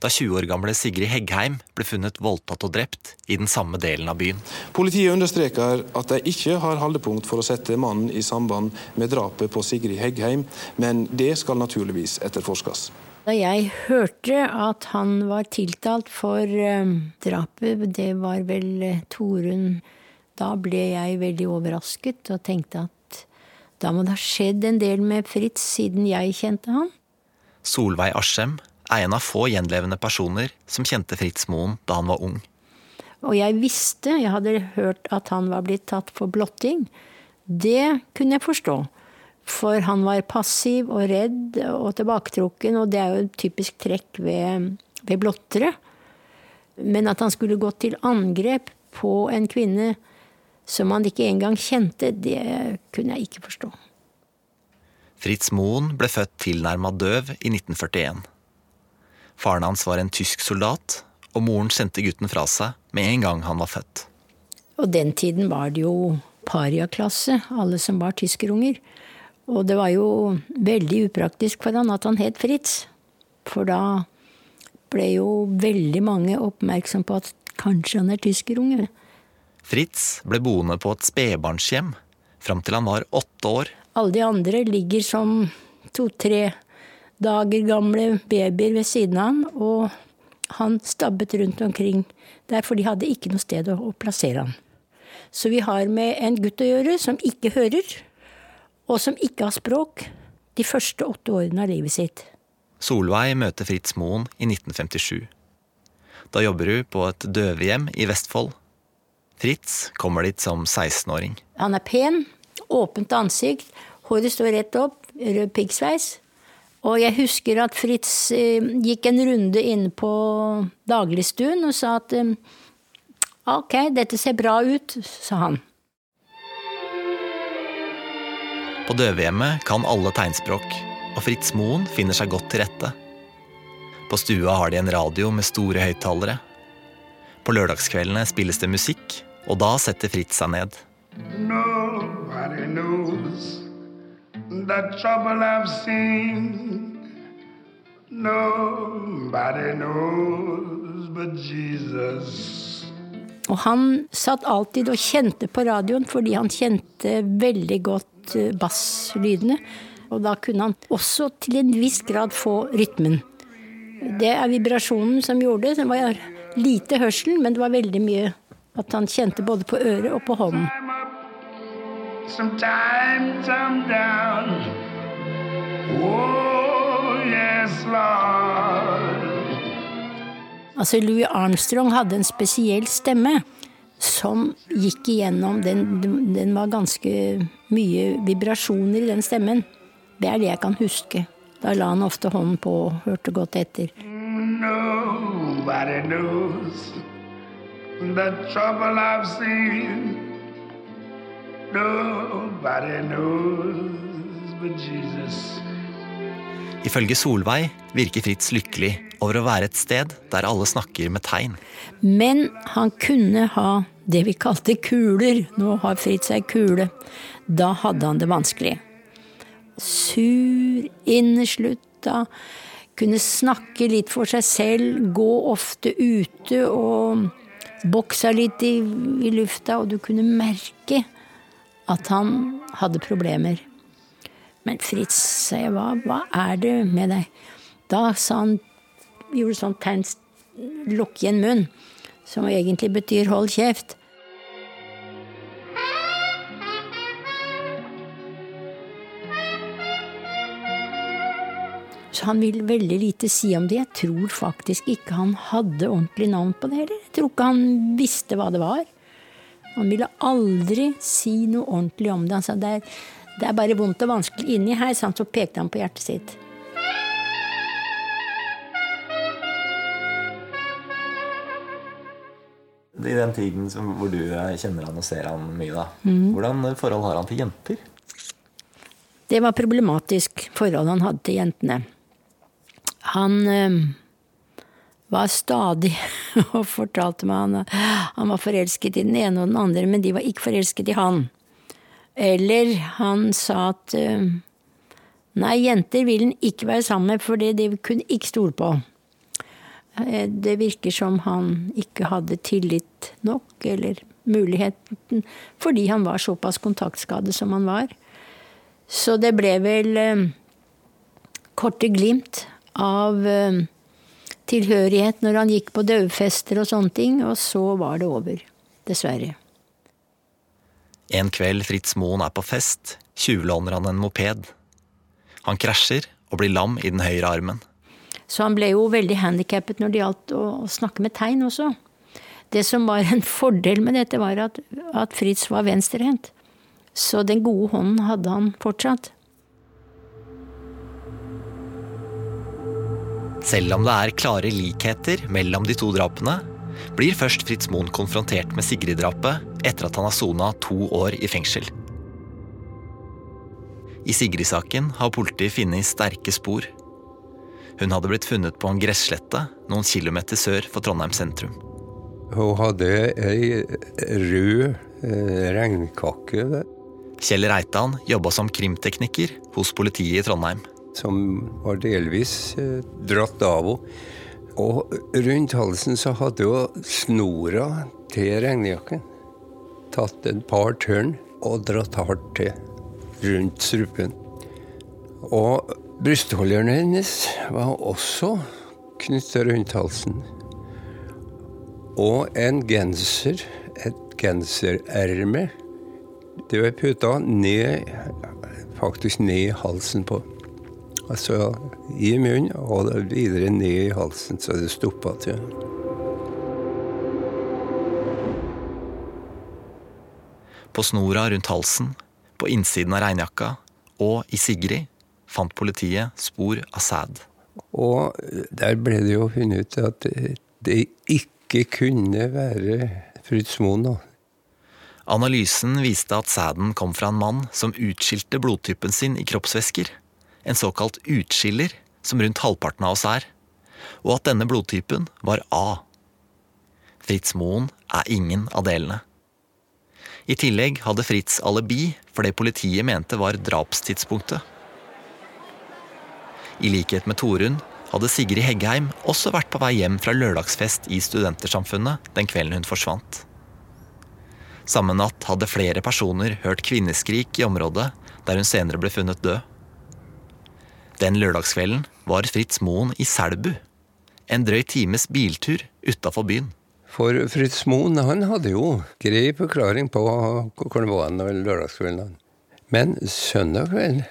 da 20 år gamle Sigrid Heggheim ble funnet voldtatt og drept i den samme delen av byen. Politiet understreker at de ikke har holdepunkt for å sette mannen i samband med drapet på Sigrid Heggheim, men det skal naturligvis etterforskes. Da jeg hørte at han var tiltalt for uh, drapet, det var vel uh, Torunn Da ble jeg veldig overrasket og tenkte at Da må det ha skjedd en del med Fritz siden jeg kjente han. Solveig Aschem er en av få gjenlevende personer som kjente Fritz Moen da han var ung. Og jeg visste, jeg hadde hørt at han var blitt tatt for blotting. Det kunne jeg forstå. For han var passiv og redd og tilbaketrukken, og det er jo et typisk trekk ved, ved blottere. Men at han skulle gått til angrep på en kvinne som han ikke engang kjente, det kunne jeg ikke forstå. Fritz Moen ble født tilnærma døv i 1941. Faren hans var en tysk soldat, og moren sendte gutten fra seg med en gang han var født. Og den tiden var det jo pariaklasse, alle som var tyskerunger. Og det var jo veldig upraktisk for han at han het Fritz. For da ble jo veldig mange oppmerksom på at kanskje han er tyskerunge. Fritz ble boende på et spedbarnshjem fram til han var åtte år. Alle de andre ligger som to-tre dager gamle babyer ved siden av ham, og han stabbet rundt omkring der, for de hadde ikke noe sted å plassere ham. Så vi har med en gutt å gjøre som ikke hører, og som ikke har språk, de første åtte årene av livet sitt. Solveig møter Fritz Moen i 1957. Da jobber hun på et døvehjem i Vestfold. Fritz kommer dit som 16-åring. Han er pen, åpent ansikt, håret står rett opp, rød piggsveis. Og jeg husker at Fritz eh, gikk en runde inn på dagligstuen og sa at eh, ok, dette ser bra ut, sa han. På døvehjemmet kan alle tegnspråk, og Fritz Moen finner seg godt til rette. På stua har de en radio med store høyttalere. På lørdagskveldene spilles det musikk, og da setter Fritz seg ned. Nobody knows the trouble I've seen. Nobody knows but Jesus. Og han satt alltid og kjente på radioen fordi han kjente veldig godt eh, basslydene. Og da kunne han også til en viss grad få rytmen. Det er vibrasjonen som gjorde det. Det var lite hørsel, men det var veldig mye at han kjente både på øret og på hånden. Sometimes I'm down. Oh, yes, Lord. Altså Louis Armstrong hadde en spesiell stemme som gikk igjennom den, den var ganske mye vibrasjoner i den stemmen. Det er det jeg kan huske. Da la han ofte hånden på og hørte godt etter. Nobody knows the trouble I've seen. Nobody knows but Jesus. Ifølge Solveig virker Fritz lykkelig over å være et sted der alle snakker med tegn. Men han kunne ha det vi kalte kuler. Nå har Fritz ei kule. Da hadde han det vanskelig. Sur, inneslutta, kunne snakke litt for seg selv, gå ofte ute og boksa litt i, i lufta, og du kunne merke at han hadde problemer. Men Fritz, sa jeg, hva, hva er det med deg? Da sa han, gjorde sånn tegn, lukk igjen munn, som egentlig betyr hold kjeft. Så han vil veldig lite si om det. Jeg tror faktisk ikke han hadde ordentlig navn på det heller. Jeg tror ikke han visste hva det var. Han ville aldri si noe ordentlig om det. Han sa det er, det er bare vondt og vanskelig inni her, så pekte han på hjertet sitt. I den tiden som, hvor du eh, kjenner han og ser han mye, da. mm. Hvordan forhold har han til jenter? Det var problematisk forhold han hadde til jentene. Han øh, var stadig og fortalte meg han, han var forelsket i den ene og den andre, men de var ikke forelsket i han. Eller han sa at øh, nei, jenter vil han ikke være sammen med, for det de kunne ikke stole på. Eh, Det virker som han ikke hadde tillit nok, eller muligheten, fordi han var såpass kontaktskadet som han var. Så det ble vel eh, korte glimt av eh, tilhørighet når han gikk på døvfester og sånne ting, og så var det over. Dessverre. En kveld Fritz Moen er på fest, tjuvlåner han en moped. Han krasjer og blir lam i den høyre armen. Så han ble jo veldig handikappet når det gjaldt å snakke med tegn også. Det som var en fordel med dette, var at, at Fritz var venstrehendt. Så den gode hånden hadde han fortsatt. Selv om det er klare likheter mellom de to drapene, blir først Fritz Moen konfrontert med Sigrid-drapet etter at han har sona to år i fengsel. I Sigrid-saken har politiet funnet sterke spor. Hun hadde blitt funnet på en gresslette noen kilometer sør for Trondheim sentrum. Hun hadde ei rød eh, regnkakke. Kjell Reitan jobba som krimtekniker hos politiet i Trondheim. Som var delvis eh, dratt av henne. Og rundt halsen så hadde hun snora til regnjakken. Tatt et par tørn og dratt hardt til rundt strupen. Og brystholderen hennes var også knytta rundt halsen. Og en genser, et gensererme, det var puta ned, faktisk ned i halsen på. Altså i munnen og videre ned i halsen, så det stoppa til. På snora rundt halsen, på innsiden av regnjakka og i Sigrid fant politiet spor av sæd. Og der ble det jo funnet ut at det ikke kunne være Fritz Moen. Analysen viste at sæden kom fra en mann som utskilte blodtypen sin i kroppsvæsker. En såkalt utskiller, som rundt halvparten av oss er. Og at denne blodtypen var A. Fritz Moen er ingen av delene. I tillegg hadde Fritz alibi for det politiet mente var drapstidspunktet. I likhet med Torunn hadde Sigrid Heggheim også vært på vei hjem fra lørdagsfest i Studentersamfunnet den kvelden hun forsvant. Samme natt hadde flere personer hørt kvinneskrik i området der hun senere ble funnet død. Den lørdagskvelden var Fritz Moen i Selbu. En drøy times biltur utafor byen. For Fritz Moen han hadde jo grei forklaring på hvor han var den lørdagskvelden. Men søndag kveld,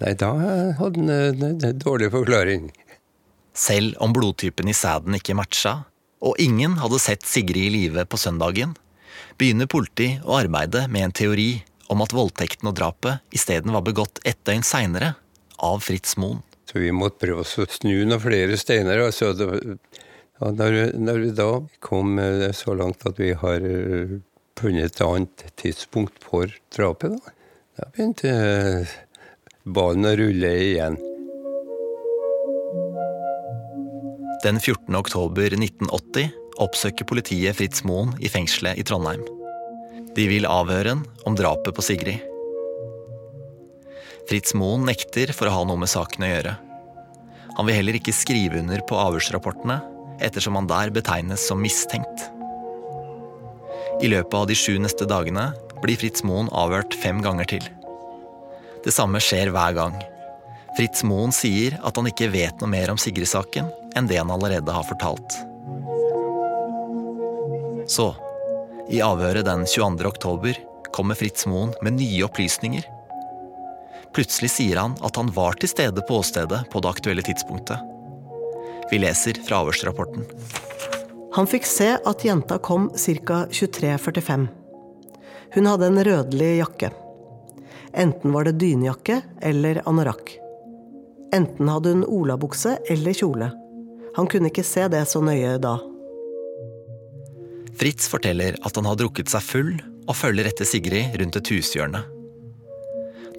nei, da hadde han en dårlig forklaring. Selv om blodtypen i sæden ikke matcha, og ingen hadde sett Sigrid i live på søndagen, begynner politiet å arbeide med en teori om at voldtekten og drapet isteden var begått ett døgn seinere, av Fritz Moen. Så vi måtte prøve å snu noen flere steiner. Altså, det, ja, når, når, vi da kom så langt at vi har funnet et annet tidspunkt for drapet, da, da begynte ballen å rulle igjen. Den 14. oktober 1980 oppsøker politiet Fritz Moen i fengselet i Trondheim. De vil avhøre ham om drapet på Sigrid. Fritz Moen nekter for å ha noe med saken å gjøre. Han vil heller ikke skrive under på avhørsrapportene, ettersom han der betegnes som mistenkt. I løpet av de sju neste dagene blir Fritz Moen avhørt fem ganger til. Det samme skjer hver gang. Fritz Moen sier at han ikke vet noe mer om Sigrid-saken enn det han allerede har fortalt. Så, i avhøret den 22. oktober kommer Fritz Moen med nye opplysninger. Plutselig sier han at han var til stede på åstedet på det aktuelle tidspunktet. Vi leser fra avhørsrapporten. Han fikk se at jenta kom ca. 23.45. Hun hadde en rødlig jakke. Enten var det dynejakke eller anorakk. Enten hadde hun olabukse eller kjole. Han kunne ikke se det så nøye da. Fritz forteller at han har drukket seg full og følger etter Sigrid rundt et hushjørne.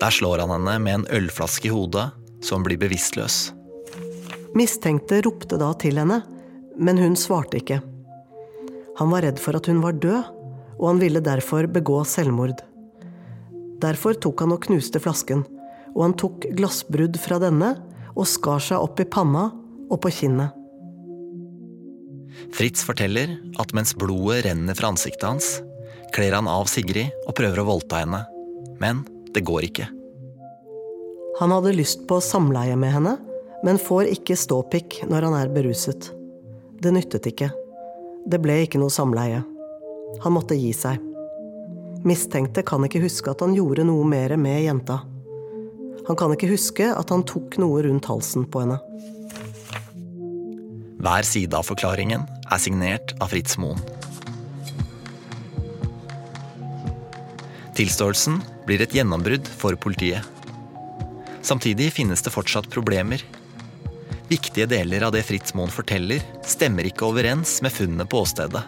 Der slår han henne med en ølflaske i hodet, så hun blir bevisstløs. Mistenkte ropte da til henne, men hun svarte ikke. Han var redd for at hun var død, og han ville derfor begå selvmord. Derfor tok han og knuste flasken, og han tok glassbrudd fra denne og skar seg opp i panna og på kinnet. Fritz forteller at mens blodet renner fra ansiktet hans, kler han av Sigrid og prøver å voldta henne. Men det går ikke. Han hadde lyst på samleie med henne, men får ikke ståpikk når han er beruset. Det nyttet ikke. Det ble ikke noe samleie. Han måtte gi seg. Mistenkte kan ikke huske at han gjorde noe mer med jenta. Han kan ikke huske at han tok noe rundt halsen på henne. Hver side av forklaringen er signert av Fritz Moen. Tilståelsen blir et gjennombrudd for politiet. Samtidig finnes det fortsatt problemer. Viktige deler av det Fritz Moen forteller, stemmer ikke overens med funnene på åstedet.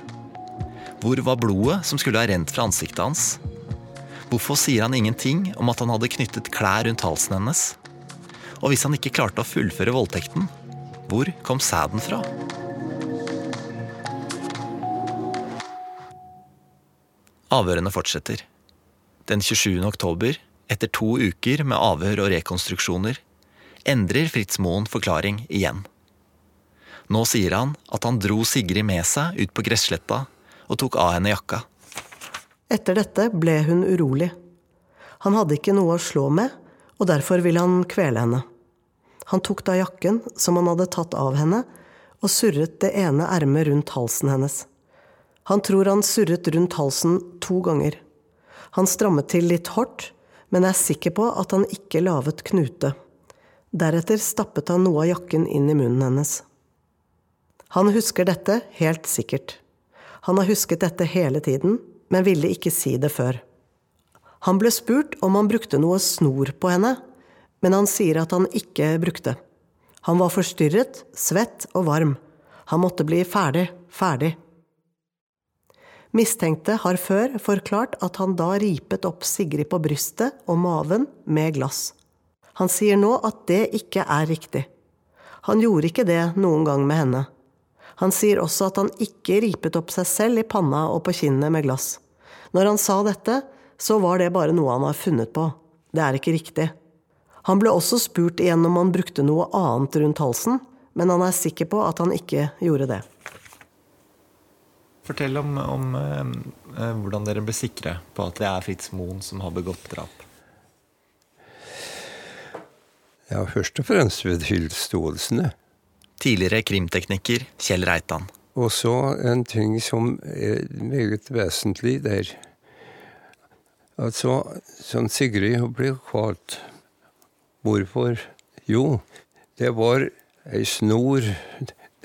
Hvor var blodet som skulle ha rent fra ansiktet hans? Hvorfor sier han ingenting om at han hadde knyttet klær rundt halsen hennes? Og hvis han ikke klarte å fullføre voldtekten, hvor kom sæden fra? Avhørene fortsetter. Den 27. oktober, etter to uker med avhør og rekonstruksjoner, endrer Fritz Moen forklaring igjen. Nå sier han at han dro Sigrid med seg ut på gressletta og tok av henne jakka. Etter dette ble hun urolig. Han hadde ikke noe å slå med, og derfor ville han kvele henne. Han tok da jakken som han hadde tatt av henne, og surret det ene ermet rundt halsen hennes. Han tror han surret rundt halsen to ganger. Han strammet til litt hardt, men er sikker på at han ikke laget knute. Deretter stappet han noe av jakken inn i munnen hennes. Han husker dette helt sikkert. Han har husket dette hele tiden, men ville ikke si det før. Han ble spurt om han brukte noe snor på henne, men han sier at han ikke brukte. Han var forstyrret, svett og varm. Han måtte bli ferdig, ferdig. Mistenkte har før forklart at han da ripet opp Sigrid på brystet og maven med glass. Han sier nå at det ikke er riktig. Han gjorde ikke det noen gang med henne. Han sier også at han ikke ripet opp seg selv i panna og på kinnet med glass. Når han sa dette, så var det bare noe han har funnet på. Det er ikke riktig. Han ble også spurt igjen om han brukte noe annet rundt halsen, men han er sikker på at han ikke gjorde det. Fortell om, om eh, hvordan dere ble sikre på at det er Fritz Moen som har begått drap. Ja, først og fremst ved tilståelsene. Tidligere krimtekniker Kjell Reitan. Og så en ting som er meget vesentlig der. Altså, som Sigrid ble kalt. Hvorfor? Jo, det var ei snor,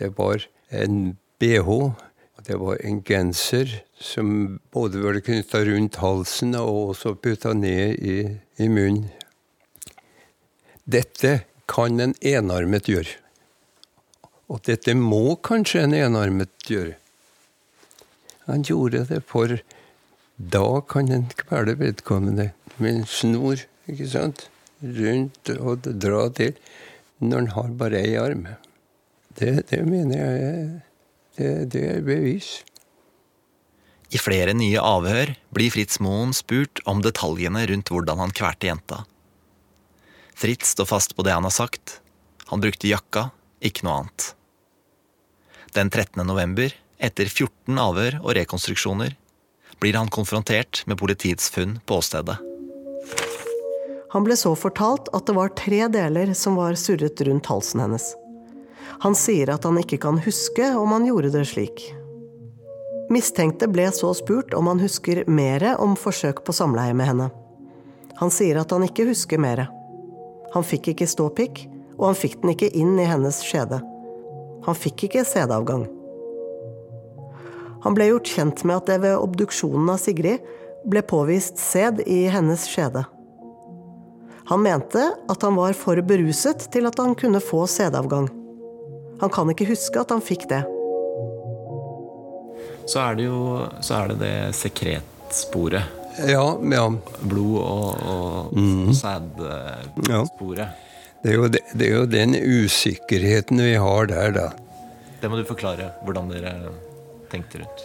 det var en bh, det var en genser som både var knytta rundt halsen og også putta ned i, i munnen. Dette kan en enarmet gjøre. Og dette må kanskje en enarmet gjøre. Han gjorde det, for da kan en kvele vedkommende med en snor, ikke sant, rundt og dra til, når han har bare ei arm. Det, det mener jeg det, det er bevis. I flere nye avhør blir Fritz Moen spurt om detaljene rundt hvordan han kvalte jenta. Fritz står fast på det han har sagt. Han brukte jakka, ikke noe annet. Den 13. november, etter 14 avhør og rekonstruksjoner, blir han konfrontert med politiets funn på åstedet. Han ble så fortalt at det var tre deler som var surret rundt halsen hennes. Han sier at han ikke kan huske om han gjorde det slik. Mistenkte ble så spurt om han husker mere om forsøk på samleie med henne. Han sier at han ikke husker mere. Han fikk ikke ståpikk, og han fikk den ikke inn i hennes skjede. Han fikk ikke sædavgang. Han ble gjort kjent med at det ved obduksjonen av Sigrid ble påvist sæd i hennes skjede. Han mente at han var for beruset til at han kunne få sædavgang. Han kan ikke huske at han fikk det. Så er det jo så er det, det sekretsporet. Ja, ja. Blod og, og mm. sædsporet. Ja. Det er, jo, det, det er jo den usikkerheten vi har der, da. Det må du forklare, hvordan dere tenkte rundt.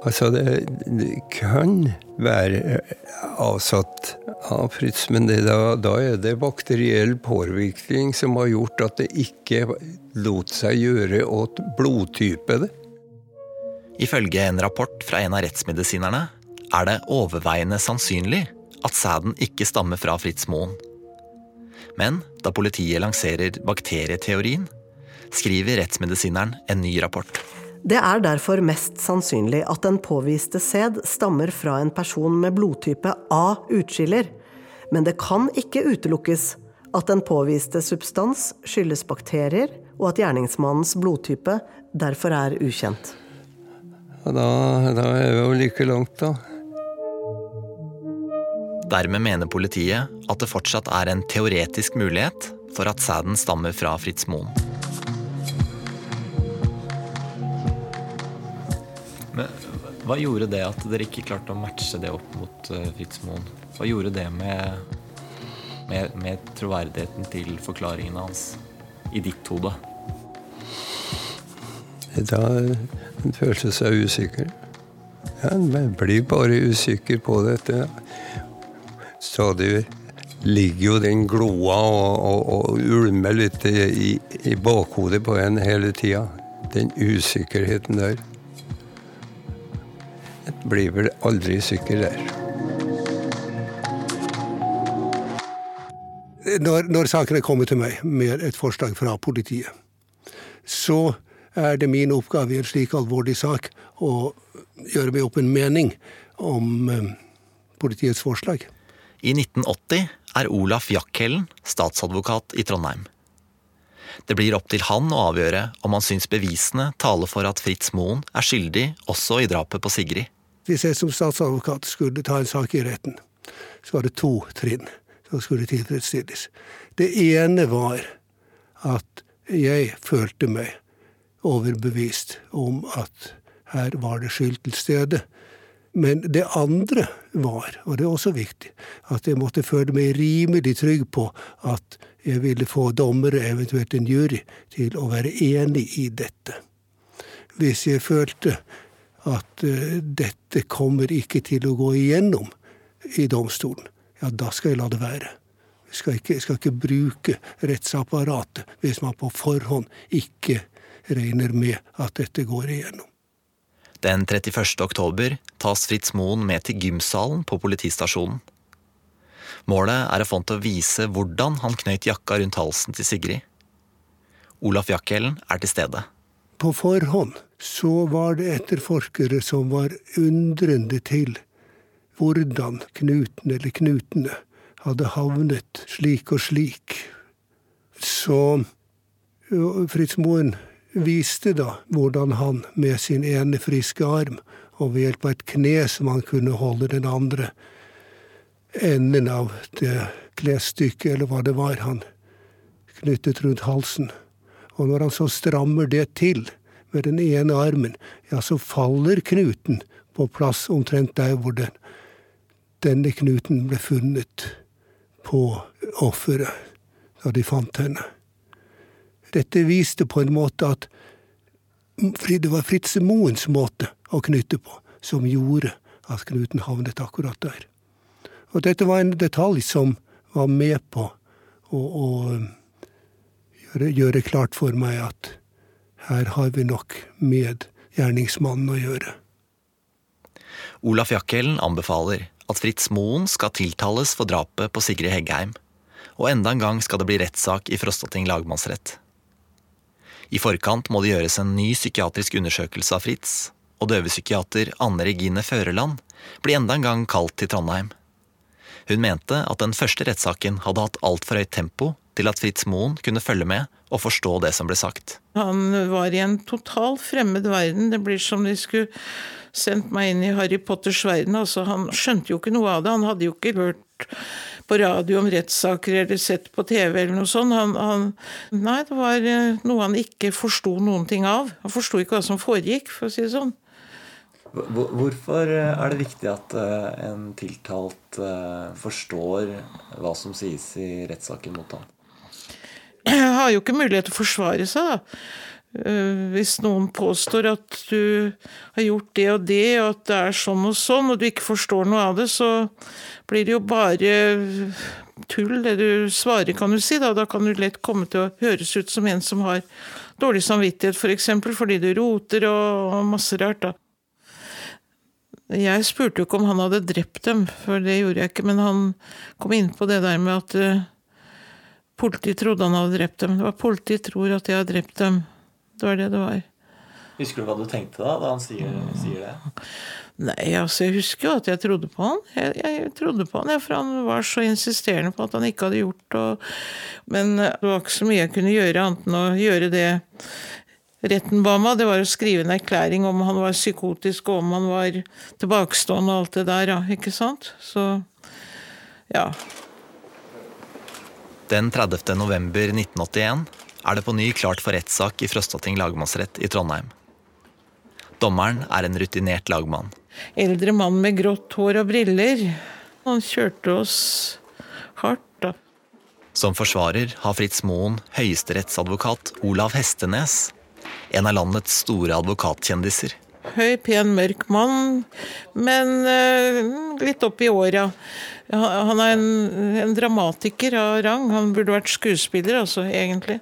Altså, det, det kan være avsatt av Fritz, men det, da, da, er det bakteriell påvirkning som har gjort at det ikke lot seg gjøre åt blodtype. det. Ifølge en rapport fra en av rettsmedisinerne er det overveiende sannsynlig at sæden ikke stammer fra Fritz Moen. Men da politiet lanserer bakterieteorien, skriver rettsmedisineren en ny rapport. Det er derfor mest sannsynlig at den påviste sæd stammer fra en person med blodtype A-utskiller, men det kan ikke utelukkes at den påviste substans skyldes bakterier, og at gjerningsmannens blodtype derfor er ukjent. Da, da er vi jo like langt, da. Dermed mener politiet at det fortsatt er en teoretisk mulighet for at sæden stammer fra Fritz Moen. Hva gjorde det at dere ikke klarte å matche det opp mot uh, Fritz Moen? Hva gjorde det med, med, med troverdigheten til forklaringene hans i ditt hode? Da en følte seg usikker. Ja, En blir bare usikker på dette. Stadig ligger jo den gloa og, og, og ulmer litt i, i bakhodet på en hele tida. Den usikkerheten der. Blir vel aldri sikker der. Når, når saken er kommet til meg med et forslag fra politiet, så er det min oppgave i en slik alvorlig sak å gjøre meg opp en mening om eh, politiets forslag. I 1980 er Olaf Jackhellen statsadvokat i Trondheim. Det blir opp til han å avgjøre om han syns bevisene taler for at Fritz Moen er skyldig også i drapet på Sigrid. Hvis jeg som statsadvokat skulle ta en sak i retten, så var det to trinn som skulle tilfredsstilles. Det ene var at jeg følte meg overbevist om at her var det skyld til stede. Men det andre var, og det er også viktig, at jeg måtte føle meg rimelig trygg på at jeg ville få dommere, eventuelt en jury, til å være enig i dette. Hvis jeg følte at uh, dette kommer ikke til å gå igjennom i domstolen, ja, da skal jeg la det være. Jeg skal ikke, jeg skal ikke bruke rettsapparatet hvis man på forhånd ikke regner med at dette går igjennom. Den 31. oktober tas Fritz Moen med til gymsalen på politistasjonen. Målet er å få han til å vise hvordan han knøyt jakka rundt halsen til Sigrid. Olaf Jackhellen er til stede. På forhånd så var det etterforskere som var undrende til hvordan knuten eller knutene hadde havnet slik og slik. Så Fritz Moen viste da hvordan han med sin ene friske arm og ved hjelp av et kne som han kunne holde den andre enden av det klesstykket, eller hva det var, han knyttet rundt halsen. Og når han så strammer det til med den ene armen, ja, så faller knuten på plass omtrent der hvor den, denne knuten ble funnet på offeret da de fant henne. Dette viste på en måte at det var Fritze Moens måte å knytte på som gjorde at knuten havnet akkurat der. Og dette var en detalj som var med på å, å gjøre, gjøre, klart for meg at her har vi nok med gjerningsmannen å gjøre. Olaf Jakkelen anbefaler at Fritz Moen skal tiltales for drapet på Sigrid Heggheim, og enda en gang skal det bli rettssak i Frostating lagmannsrett. I forkant må det gjøres en ny psykiatrisk undersøkelse av Fritz, og døvepsykiater Anne Regine Føreland blir enda en gang kalt til Trondheim. Hun mente at den første rettssaken hadde hatt altfor høyt tempo til at Fritz Moen kunne følge med og forstå det som ble sagt. Han var i en totalt fremmed verden. Det blir som de skulle sendt meg inn i Harry Potters verden. Altså, han skjønte jo ikke noe av det. Han hadde jo ikke hørt på radio om rettssaker eller sett på TV eller noe sånt. Han, han, nei, det var eh, noe han ikke forsto noen ting av. Han forsto ikke hva som foregikk, for å si det sånn. Hvorfor eh, er det viktig at eh, en tiltalt forstår hva som sies i rettssaken mot ham? Jeg har jo ikke mulighet til å forsvare seg, da. Hvis noen påstår at du har gjort det og det, og at det er sånn og sånn, og du ikke forstår noe av det, så blir det jo bare tull, det du svarer, kan du si. Da, da kan du lett komme til å høres ut som en som har dårlig samvittighet, f.eks., for fordi du roter og masse rart. da. Jeg spurte jo ikke om han hadde drept dem, for det gjorde jeg ikke, men han kom inn på det der med at uh, politiet trodde han hadde drept dem. Det var politiet tror at jeg har drept dem. Det var det det var. Husker du hva du tenkte da, da han sier, sier det? Nei, altså jeg husker jo at jeg trodde på han. Jeg, jeg trodde på han, ja, for han var så insisterende på at han ikke hadde gjort og, Men det var ikke så mye jeg kunne gjøre annet enn å gjøre det retten ba meg. Det var å skrive en erklæring om han var psykotisk, og om han var tilbakestående og alt det der, ja. Ikke sant? Så ja. Den 30. november 1981 er det på ny klart for rettssak i Frøstating lagmannsrett i Trondheim. Dommeren er en rutinert lagmann. Eldre mann med grått hår og briller. Han kjørte oss hardt, da. Som forsvarer har Fritz Moen høyesterettsadvokat Olav Hestenes, en av landets store advokatkjendiser. Høy, pen, mørk mann, men uh, litt opp i åra. Han er en, en, dramatiker av rang. Han burde vært skuespiller, altså, egentlig.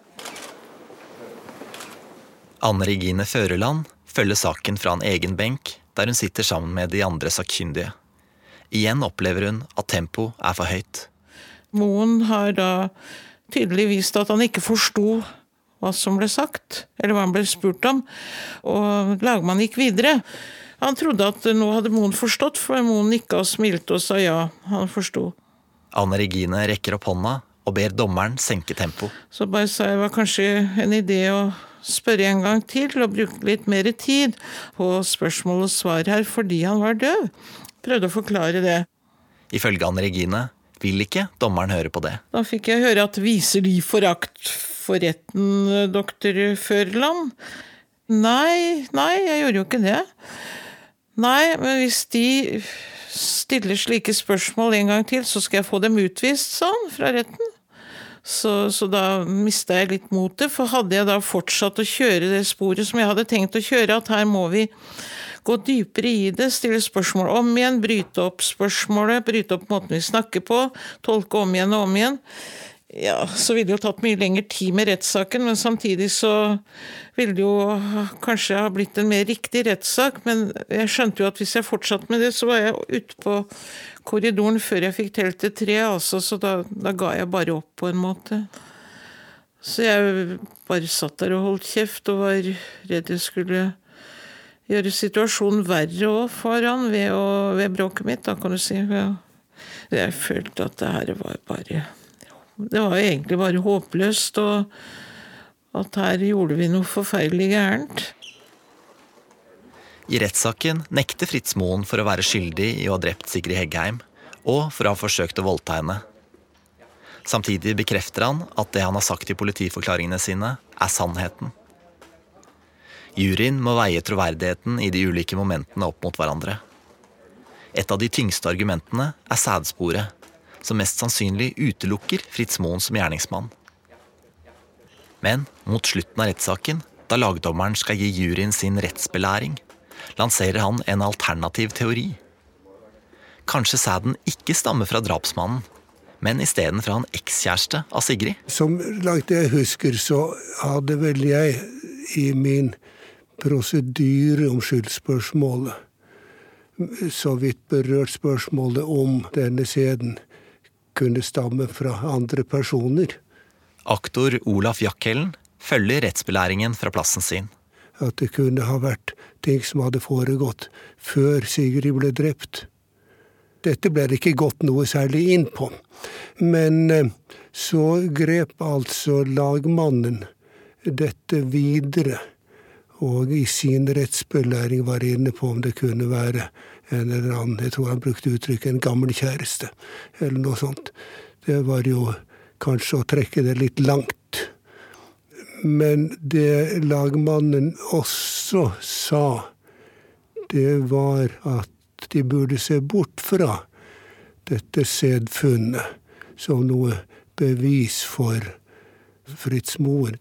Anne Regine Føreland følger saken fra en egen benk, der hun sitter sammen med de andre sakkyndige. Igjen opplever hun at tempoet er for høyt. Moen har da tydelig vist at han ikke forsto hva som ble sagt, eller hva han ble spurt om, og lagmannen gikk videre. Han trodde at nå hadde Moen forstått, for Moen nikka og smilte og sa ja, han forsto. Anne Regine rekker opp hånda og ber dommeren senke tempo. Så bare sa jeg det var kanskje en idé å spørre en gang til og bruke litt mer tid på spørsmål og svar her fordi han var døv. Prøvde å forklare det. Ifølge Anne Regine vil ikke dommeren høre på det. Da fikk jeg høre at viser De forakt for retten, doktor Førland? Nei, nei, jeg gjorde jo ikke det. Nei, men hvis de stiller slike spørsmål en gang til, så skal jeg få dem utvist, sa han, fra retten. Så, så da mista jeg litt motet, for hadde jeg da fortsatt å kjøre det sporet som jeg hadde tenkt å kjøre, at her må vi gå dypere i det, stille spørsmål om igjen, bryte opp spørsmålet, bryte opp måten vi snakker på, tolke om igjen og om igjen, ja, så ville det jo tatt mye lengre tid med rettssaken, men samtidig så ville det jo kanskje ha blitt en mer riktig rettssak. Men jeg skjønte jo at hvis jeg fortsatte med det, så var jeg ute på korridoren før jeg fikk telt til tre, altså, så da, da, ga jeg bare opp på en måte. Så jeg bare satt der og holdt kjeft og var redd jeg skulle gjøre situasjonen verre òg for han ved, ved bråket mitt, da kan du si. Jeg følte at det her var bare det var egentlig bare håpløst, og at her gjorde vi noe forferdelig gærent. I rettssaken nekter Fritz Moen for å være skyldig i å ha drept Sigrid Heggheim, og for å ha forsøkt å voldta henne. Samtidig bekrefter han at det han har sagt i politiforklaringene sine, er sannheten. Juryen må veie troverdigheten i de ulike momentene opp mot hverandre. Et av de tyngste argumentene er sædsporet, som mest sannsynlig utelukker Fritz Moen som gjerningsmann. Men mot slutten av rettssaken, da lagdommeren skal gi juryen sin rettsbelæring, lanserer han en alternativ teori. Kanskje sæden ikke stammer fra drapsmannen, men isteden fra en ekskjæreste av Sigrid? Som langt jeg husker, så hadde vel jeg i min prosedyre om skyldspørsmålet så vidt berørt spørsmålet om denne sæden kunne stamme fra andre personer. Aktor Olaf Jackhellen følger rettsbelæringen fra plassen sin. At det kunne ha vært ting som hadde foregått før Sigrid ble drept. Dette ble det ikke gått noe særlig inn på. Men eh, så grep altså lagmannen dette videre, og i sin rettsbelæring var inne på om det kunne være eller annen Jeg tror han brukte uttrykket 'en gammel kjæreste', eller noe sånt. Det var jo kanskje å trekke det litt langt. Men det lagmannen også sa, det var at de burde se bort fra dette sedfunnet som noe bevis for Fritz Moen.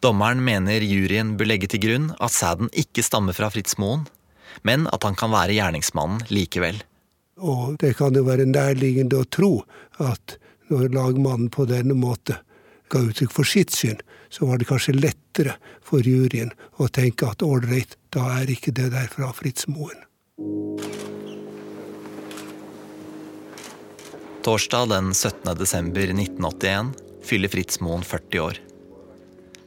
Dommeren mener juryen bør legge til grunn at sæden ikke stammer fra Fritz Moen, men at han kan være gjerningsmannen likevel. Og det kan jo være nærliggende å tro at når lagmannen på denne måte ga uttrykk for sitt syn, så var det kanskje lettere for juryen å tenke at ålreit, da er ikke det der fra Fritz Moen. Torsdag den 17. desember 1981 fyller Fritz Moen 40 år.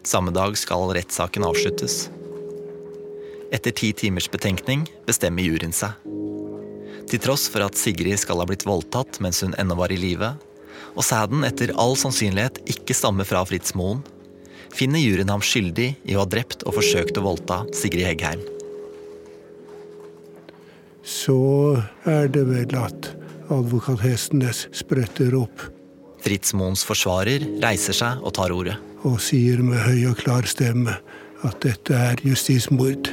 Samme dag skal rettssaken avsluttes. Etter ti timers betenkning bestemmer juryen seg. Til tross for at Sigrid skal ha blitt voldtatt mens hun ennå var i live, og sæden etter all sannsynlighet ikke stammer fra Fritz Moen, finner juryen ham skyldig i å ha drept og forsøkt å voldta Sigrid Heggheim. Så er det vel at advokat Hestenes spretter opp Fritz Moens forsvarer reiser seg og tar ordet. og sier med høy og klar stemme at dette er justismord.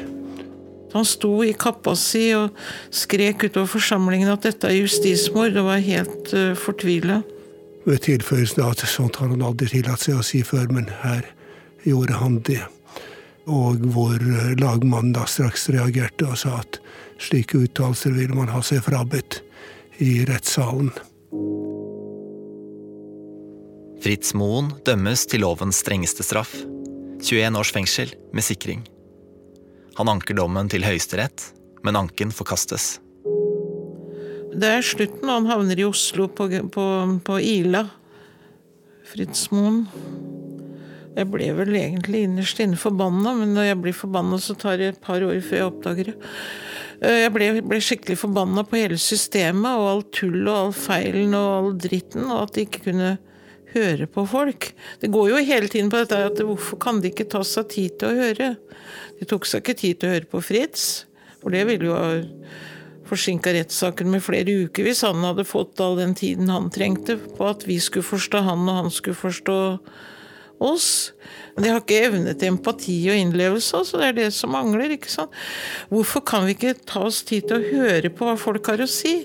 Han sto i kappa si og skrek utover forsamlingen at dette er justismord, og var helt uh, fortvila. Ved tilføyelsen at sånt har han aldri tillatt seg å si før, men her gjorde han det. Og hvor lagmann lagmannen da straks reagerte og sa at slike uttalelser ville man ha seg frabedt i rettssalen. Fritz Moen dømmes til lovens strengeste straff. 21 års fengsel med sikring. Han anker dommen til Høyesterett, men anken forkastes. Det er slutten, og han havner i Oslo, på, på, på Ila. Fritz. Jeg ble vel egentlig innerst inne forbanna, men når jeg blir forbanna, så tar det et par år før jeg oppdager det. Eh, Jeg ble, ble skikkelig forbanna på hele systemet og all tull og all feilen og all dritten, og at de ikke kunne høre på folk. Det går jo hele tiden på dette at hvorfor kan de ikke ta seg tid til å høre? De tok seg ikke tid til å høre på Fritz, for det ville jo ha forsinka rettssaken med flere uker hvis han hadde fått all den tiden han trengte på at vi skulle forstå han og han skulle forstå oss. Men de har ikke evne til empati og innlevelse, så det er det som mangler. ikke sant? Hvorfor kan vi ikke ta oss tid til å høre på hva folk har å si?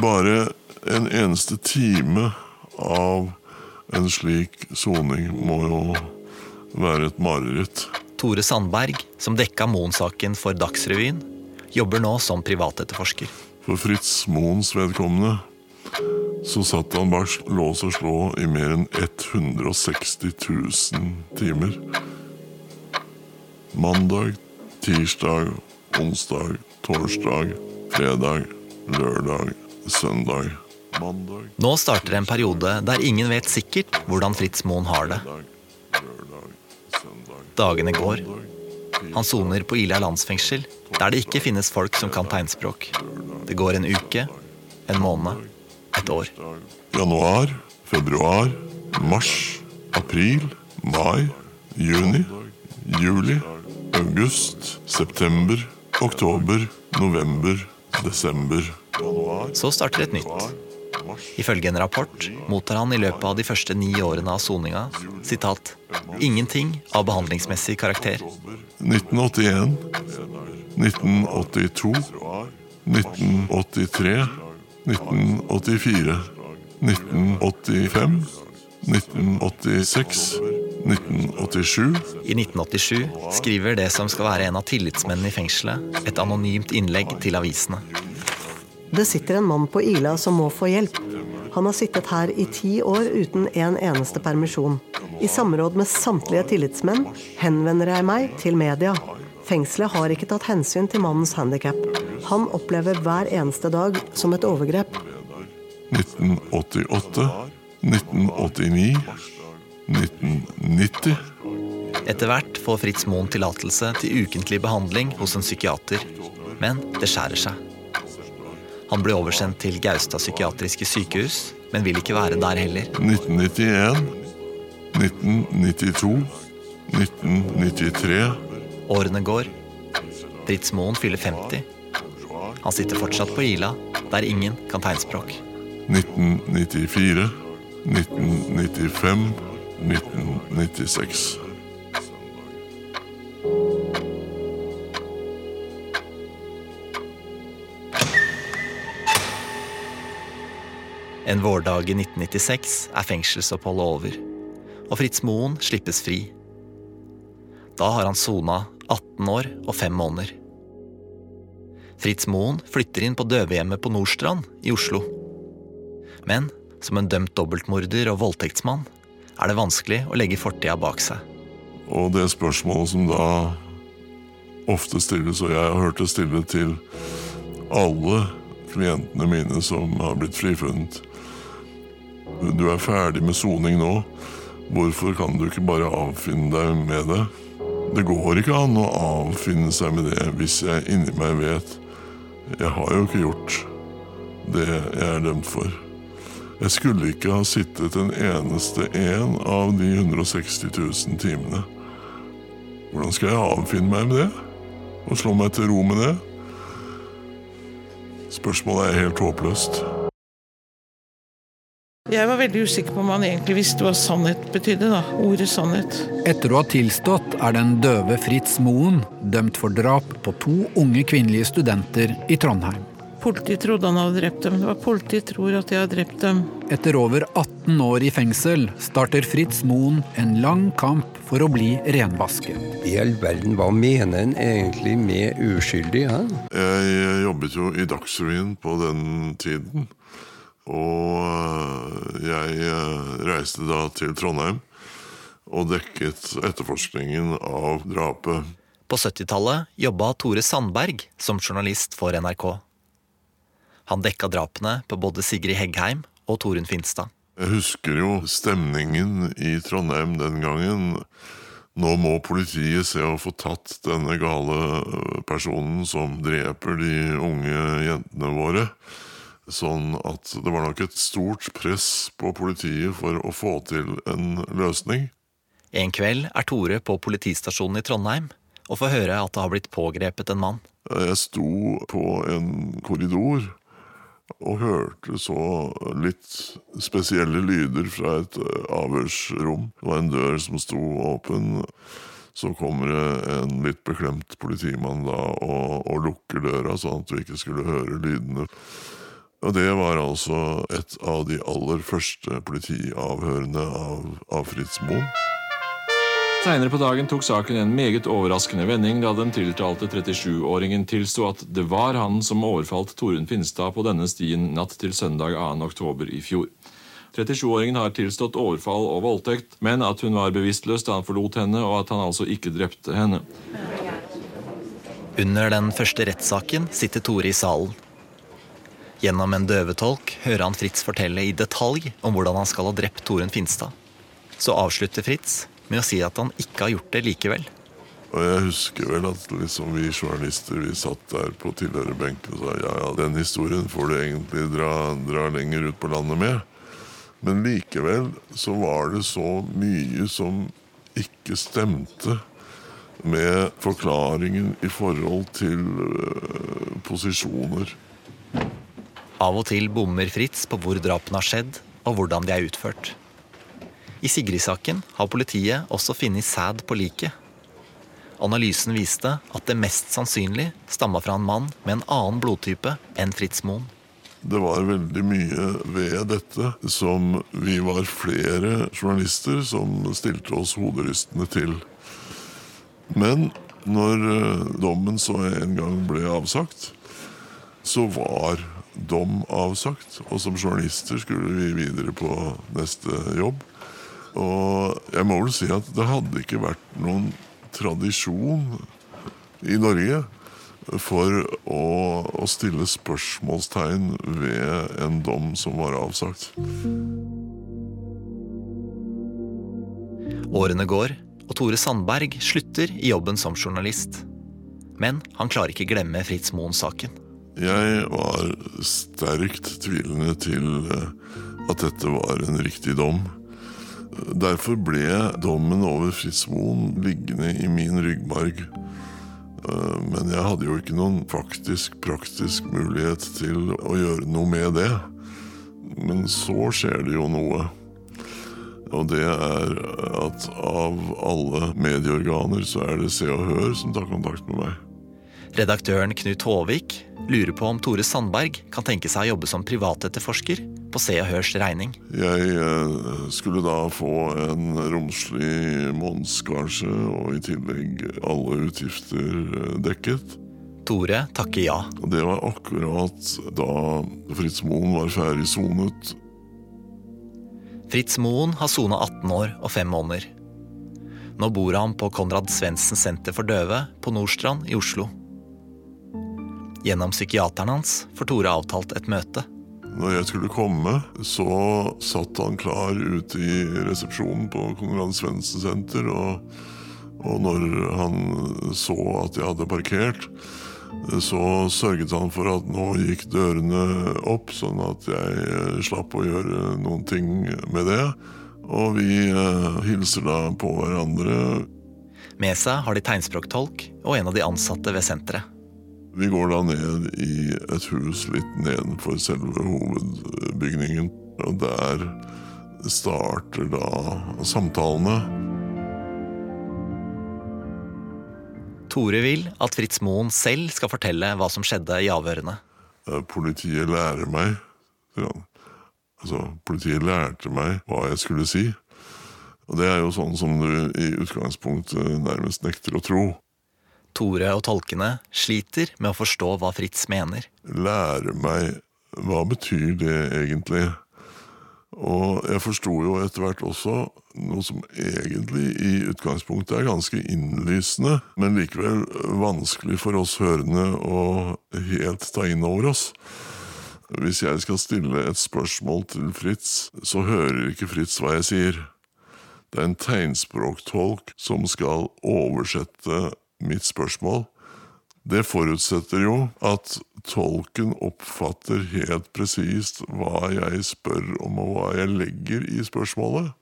Bare en eneste time av en slik soning må jo være et mareritt. Tore Sandberg, som dekka Moen-saken for Dagsrevyen, jobber nå som privatetterforsker. For Fritz Moens vedkommende så satt han bak lås og slå i mer enn 160 000 timer. Mandag, tirsdag, onsdag, torsdag, fredag, lørdag, søndag. Nå starter en periode der ingen vet sikkert hvordan Fritz Moen har det. Dagene går. Han soner på Ila landsfengsel, der det ikke finnes folk som kan tegnspråk. Det går en uke, en måned, et år. januar, februar, mars, april, mai, juni, juli, august, september, oktober, november, desember. Så starter et nytt. Ifølge en rapport mottar han i løpet av de første ni årene av soninga sitat, 'ingenting av behandlingsmessig karakter'. 1981, 1982, 1983, 1984, 1985, 1986, 1987 I 1987 skriver det som skal være en av tillitsmennene i fengselet, et anonymt innlegg til avisene. Det sitter en mann på Ila som må få hjelp. Han har sittet her i ti år uten en eneste permisjon. I samråd med samtlige tillitsmenn henvender jeg meg til media. Fengselet har ikke tatt hensyn til mannens handikap. Han opplever hver eneste dag som et overgrep. 1988, 1989, 1990 Etter hvert får Fritz Moen tillatelse til ukentlig behandling hos en psykiater, men det skjærer seg. Han ble oversendt til Gaustad psykiatriske sykehus, men vil ikke være der heller. 1991, 1992, 1993 Årene går. Fritz Moen fyller 50. Han sitter fortsatt på Ila, der ingen kan tegnspråk. 1994, 1995, 1996. En vårdag i 1996 er fengselsoppholdet over, og Fritz Moen slippes fri. Da har han sona 18 år og 5 måneder. Fritz Moen flytter inn på døvehjemmet på Nordstrand i Oslo. Men som en dømt dobbeltmorder og voldtektsmann er det vanskelig å legge fortida bak seg. Og det spørsmålet som da ofte stilles, og jeg har hørt det stille til alle klientene mine som har blitt frifunnet Du er ferdig med soning nå. Hvorfor kan du ikke bare avfinne deg med det? Det går ikke an å avfinne seg med det hvis jeg inni meg vet Jeg har jo ikke gjort det jeg er dømt for. Jeg skulle ikke ha sittet en eneste en av de 160 000 timene. Hvordan skal jeg avfinne meg med det? Og slå meg til ro med det? Spørsmålet er helt håpløst. Jeg var veldig usikker på om han egentlig visste hva sannhet betydde. da, Ordet sannhet. Etter å ha tilstått er den døve Fritz Moen dømt for drap på to unge kvinnelige studenter i Trondheim. Politiet trodde han hadde drept dem. Det var Politiet tror at de har drept dem. Etter over 18 år i fengsel starter Fritz Moen en lang kamp for å bli renvasket. I all verden, hva mener en egentlig med uskyldig? Ja? Jeg jobbet jo i Dagsrevyen på den tiden. Og øh, jeg øh, reiste da til Trondheim og dekket etterforskningen av drapet. På 70-tallet jobba Tore Sandberg som journalist for NRK. Han dekka drapene på både Sigrid Heggheim og Torunn Finstad. Jeg husker jo stemningen i Trondheim den gangen. Nå må politiet se å få tatt denne gale øh, personen som dreper de unge jentene våre. Sånn at det var nok et stort press på politiet for å få til en løsning. En kveld er Tore på politistasjonen i Trondheim og får høre at det har blitt pågrepet en mann. Jeg sto på en korridor og hørte så litt spesielle lyder fra et eh, avhørsrom. Det var en dør som sto åpen. Så kommer det en litt beklemt politimann da og, og lukker døra, sånn at vi ikke skulle høre lydene. Og det var altså et av de aller første politiavhørene av, av Fritz Moen. Seinere på dagen tok saken en meget overraskende vending da den tiltalte 37-åringen tilsto at det var han som overfalt Torunn Finstad på denne stien natt til søndag 2. oktober i fjor. 37-åringen har tilstått overfall og voldtekt, men at hun var bevisstløs da han forlot henne, og at han altså ikke drepte henne. Under den første rettssaken sitter Tore i salen. Gjennom en døvetolk hører han Fritz fortelle i detalj om hvordan han skal ha drept Torunn Finstad. Så avslutter Fritz med å si at han ikke har gjort det likevel. Og jeg husker vel at liksom vi journalister vi satt der på tilhørerbenken og sa ja, ja, den historien får du egentlig dra, dra lenger ut på landet med. Men likevel så var det så mye som ikke stemte med forklaringen i forhold til øh, posisjoner. Av og til bommer Fritz på hvor drapene har skjedd, og hvordan de er utført. I Sigrid-saken har politiet også funnet sæd på liket. Analysen viste at det mest sannsynlig stamma fra en mann med en annen blodtype enn Fritz Moen. Det var veldig mye ved dette som vi var flere journalister som stilte oss hoderystende til. Men når øh, dommen så en gang ble avsagt, så var dom avsagt. Og som journalister skulle vi videre på neste jobb. Og jeg må vel si at det hadde ikke vært noen tradisjon i Norge for å, å stille spørsmålstegn ved en dom som var avsagt. Årene går, og Tore Sandberg slutter i jobben som journalist. Men han klarer ikke glemme Fritz Moen-saken. Jeg var sterkt tvilende til eh, at dette var en riktig dom. Derfor ble dommen over Fritz Moen liggende i min ryggmarg. Eh, men jeg hadde jo ikke noen faktisk, praktisk mulighet til å gjøre noe med det. Men så skjer det jo noe. Og det er at av alle medieorganer så er det Se og Hør som tar kontakt med meg. Redaktøren Knut Håvik lurer på om Tore Sandberg kan tenke seg å jobbe som privatetterforsker på Se og Hørs regning. Jeg eh, skulle da få en romslig månedsgasje og i tillegg alle utgifter eh, dekket. Tore takker ja. Det var akkurat da Fritz Moen var ferdig sonet. Fritz Moen har sona 18 år og 5 måneder. Nå bor han på Konrad Svendsen senter for døve på Nordstrand i Oslo. Gjennom psykiateren hans får Tore avtalt et møte. Når jeg skulle komme, så satt han klar ute i resepsjonen på Konrad Svendsen senter og, Og når han så at jeg hadde parkert, så sørget han for at nå gikk dørene opp, sånn at jeg slapp å gjøre noen ting med det. Og vi eh, hilser da på hverandre. Med seg har de tegnspråktolk og en av de ansatte ved senteret. Vi går da ned i et hus litt nedenfor selve hovedbygningen. Og der starter da samtalene. Tore vil at Fritz Moen selv skal fortelle hva som skjedde i avhørene. Eh, Politiet lærer meg sier han. Altså, politiet lærte meg hva jeg skulle si. Og det er jo sånn som du i utgangspunktet nærmest nekter å tro. Tore og tolkene sliter med å forstå hva Fritz mener. Lære meg hva betyr det egentlig? Og jeg forsto jo etter hvert også noe som egentlig i utgangspunktet er ganske innlysende, men likevel vanskelig for oss hørende å helt ta inn over oss. Hvis jeg skal stille et spørsmål til Fritz, så hører ikke Fritz hva jeg sier. Det er en tegnspråktolk som skal oversette mitt spørsmål. Det forutsetter jo at tolken oppfatter helt presist hva jeg spør om, og hva jeg legger i spørsmålet.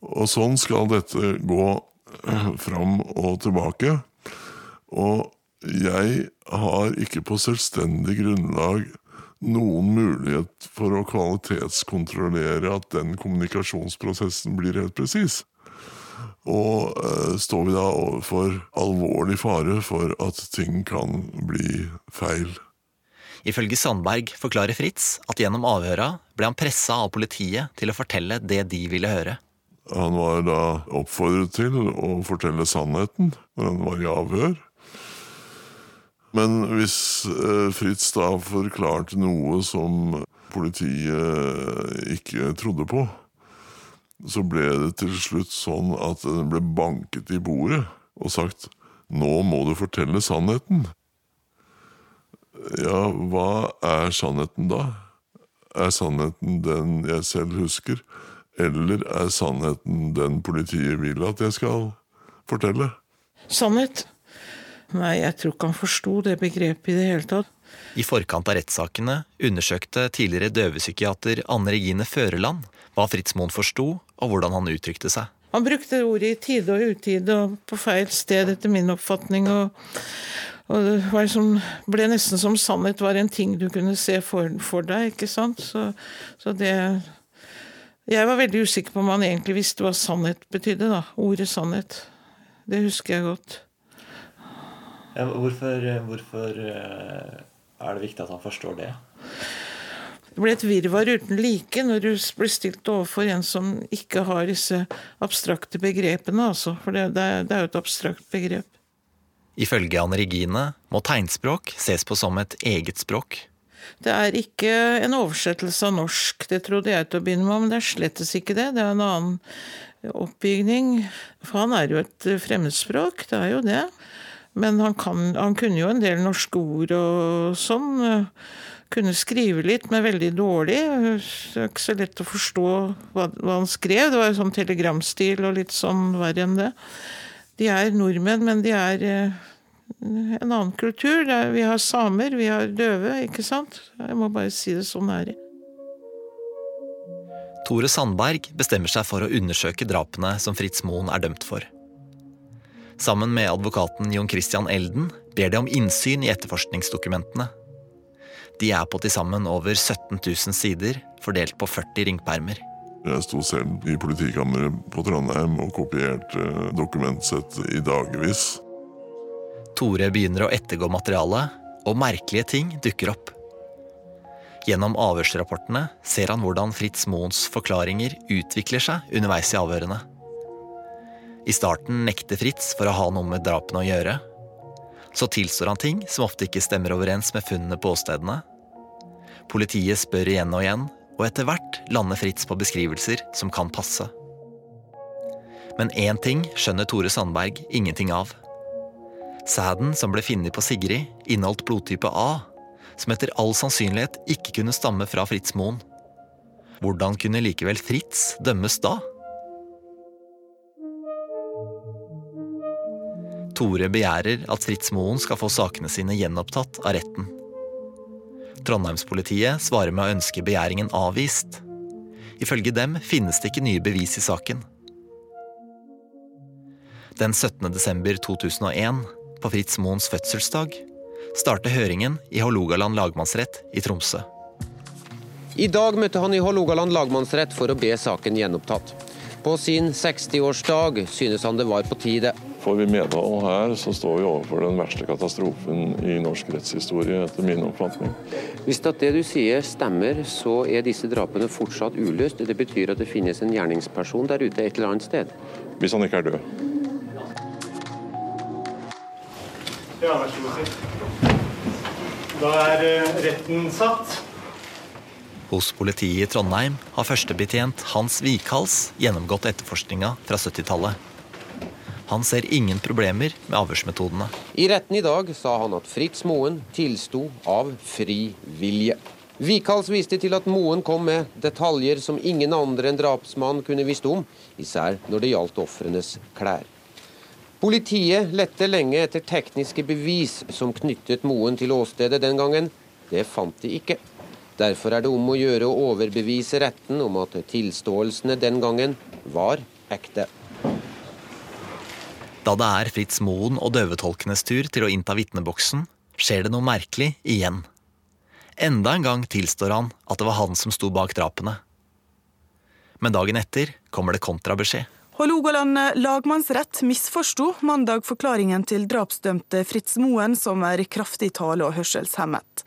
Og sånn skal dette gå eh, fram og tilbake. Og jeg har ikke på selvstendig grunnlag noen mulighet for å kvalitetskontrollere at den kommunikasjonsprosessen blir helt presis. Og uh, står vi da overfor alvorlig fare for at ting kan bli feil. Ifølge Sandberg forklarer Fritz at gjennom avhøra ble han pressa av politiet til å fortelle det de ville høre. Han var da oppfordret til å fortelle sannheten når han var i avhør. Men hvis eh, Fritz da forklarte noe som politiet ikke trodde på, så ble det til slutt sånn at den ble banket i bordet og sagt nå må du fortelle sannheten. Ja, hva er sannheten da? Er sannheten den jeg selv husker, eller er sannheten den politiet vil at jeg skal fortelle? Sannhet? Nei, jeg tror ikke han forsto det begrepet i det hele tatt. I forkant av rettssakene undersøkte tidligere døvepsykiater Anne Regine Føreland hva Fritz Moen forsto, og hvordan han uttrykte seg. Han brukte ordet i tide og utide og på feil sted, etter min oppfatning. og, og det var liksom, ble nesten som sannhet var en ting du kunne se for, for deg. ikke sant? Så, så, det Jeg var veldig usikker på om han egentlig visste hva sannhet betydde. da, Ordet sannhet. Det husker jeg godt. Ja, hvorfor, hvorfor eh, er det viktig at han forstår det? Det blir et virvar uten like når du blir stilt overfor en som ikke har disse abstrakte begrepene. Altså. For det, det, det er jo et abstrakt begrep. Ifølge Anne Regine må tegnspråk ses på som et eget språk. Det er ikke en oversettelse av norsk, det trodde jeg til å begynne med, men det er slettes ikke det. Det er en annen oppbygning. For han er jo et fremmedspråk, det er jo det. Men han, kan, han kunne jo en del norske ord og sånn kunne skrive litt, men veldig dårlig. Det er ikke så lett å forstå hva, hva han skrev. Det var jo sånn telegramstil og litt sånn verre enn det. De er nordmenn, men de er eh, en annen kultur. Vi har samer, vi har døve, ikke sant? Jeg må bare si det sånn er det. Tore Sandberg bestemmer seg for å undersøke drapene som Fritz Moen er dømt for. Sammen med advokaten Jon Christian Elden ber de om innsyn i etterforskningsdokumentene. De er på til sammen over 17 000 sider, fordelt på 40 ringpermer. Jeg sto selv i politikammeret på Trondheim og kopierte dokumentsett i dagevis. Tore begynner å ettergå materialet, og merkelige ting dukker opp. Gjennom avhørsrapportene ser han hvordan Fritz Moens forklaringer utvikler seg underveis i avhørene. I starten nekter Fritz for å ha noe med drapene å gjøre. Så tilstår han ting som ofte ikke stemmer overens med funnene på åstedene. Politiet spør igjen og igjen, og etter hvert lander Fritz på beskrivelser som kan passe. Men én ting skjønner Tore Sandberg ingenting av. Sæden som ble funnet på Sigrid, inneholdt blodtype A, som etter all sannsynlighet ikke kunne stamme fra Fritz Moen. Hvordan kunne likevel Fritz dømmes da? Tore begjærer at Fritz Moen skal få sakene sine gjenopptatt av retten. Trondheimspolitiet svarer med å ønske begjæringen avvist. Ifølge dem finnes det ikke nye bevis i saken. Den 17. desember 2001, på Fritz Moens fødselsdag, starter høringen i Hålogaland lagmannsrett i Tromsø. I dag møtte han i Hålogaland lagmannsrett for å be saken gjenopptatt. På sin 60-årsdag synes han det var på tide. Får vi medhold her, så står vi overfor den verste katastrofen i norsk rettshistorie, etter min oppfatning. Hvis at det du sier stemmer, så er disse drapene fortsatt uløst. Det betyr at det finnes en gjerningsperson der ute et eller annet sted. Hvis han ikke er død. Ja, vær så god. Da er eh, retten satt. Hos politiet i Trondheim har førstebetjent Hans Wikhals gjennomgått etterforskninga fra 70-tallet. Han ser ingen problemer med avhørsmetodene. I retten i dag sa han at Fritz Moen tilsto av fri vilje. Vikals viste til at Moen kom med detaljer som ingen andre enn drapsmannen kunne visst om, især når det gjaldt ofrenes klær. Politiet lette lenge etter tekniske bevis som knyttet Moen til åstedet den gangen. Det fant de ikke. Derfor er det om å gjøre å overbevise retten om at tilståelsene den gangen var ekte. Da det er Fritz Moen og døvetolkenes tur til å innta vitneboksen, skjer det noe merkelig igjen. Enda en gang tilstår han at det var han som sto bak drapene. Men dagen etter kommer det kontrabeskjed. Hålogaland lagmannsrett misforsto mandag forklaringen til drapsdømte Fritz Moen, som er kraftig tale- og hørselshemmet.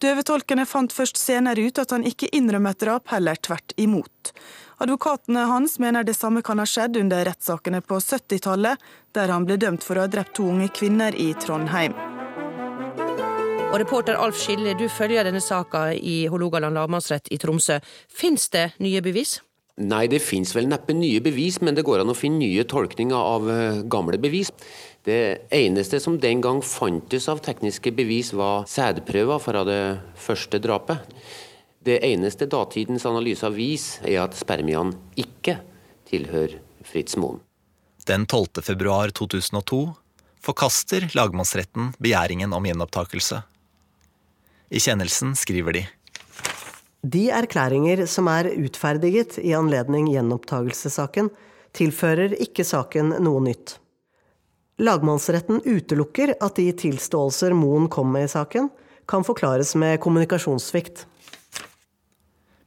Døvetolkene fant først senere ut at han ikke innrømmet drap, heller tvert imot. Advokatene hans mener det samme kan ha skjedd under rettssakene på 70-tallet, der han ble dømt for å ha drept to unge kvinner i Trondheim. Og reporter Alf Skille, du følger denne saka i Hålogaland lagmannsrett i Tromsø. Fins det nye bevis? Nei, det fins vel neppe nye bevis, men det går an å finne nye tolkninger av eh, gamle bevis. Det eneste som den gang fantes av tekniske bevis, var sædprøver fra det første drapet. Det eneste datidens analyser vis er at spermiene ikke tilhører Fritz Moen. Den 12. februar 2002 forkaster lagmannsretten begjæringen om gjenopptakelse. I kjennelsen skriver de De erklæringer som er utferdiget i anledning gjenopptakelsessaken, tilfører ikke saken noe nytt. Lagmannsretten utelukker at de tilståelser Moen kom med i saken, kan forklares med kommunikasjonssvikt.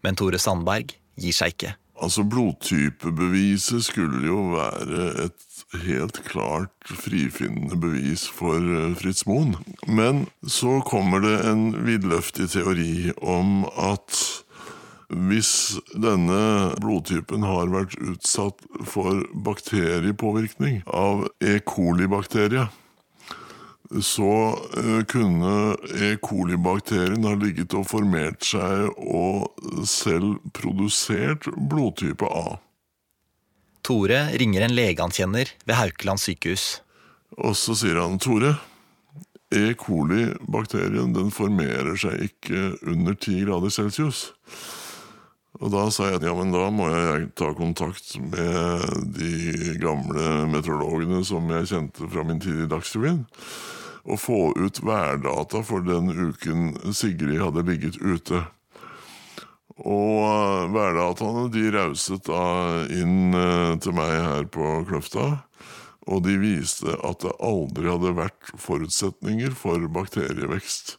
Men Tore Sandberg gir seg ikke. Altså, Blodtypebeviset skulle jo være et helt klart frifinnende bevis for eh, Fritz Moen. Men så kommer det en vidløftig teori om at hvis denne blodtypen har vært utsatt for bakteriepåvirkning av E. coli-bakteriet, så eh, kunne E. coli-bakterien ha ligget og formert seg og selv produsert blodtype A. Tore ringer en lege han kjenner ved Haukeland sykehus. Og så sier han Tore, E. coli-bakterien den formerer seg ikke under 10 grader celsius. Og da sa jeg ja, men da må jeg ta kontakt med de gamle meteorologene som jeg kjente fra min tid i Dagsrevyen, og få ut værdata for den uken Sigrid hadde ligget ute. Og uh, værdataene de rauset da inn uh, til meg her på Kløfta, og de viste at det aldri hadde vært forutsetninger for bakterievekst.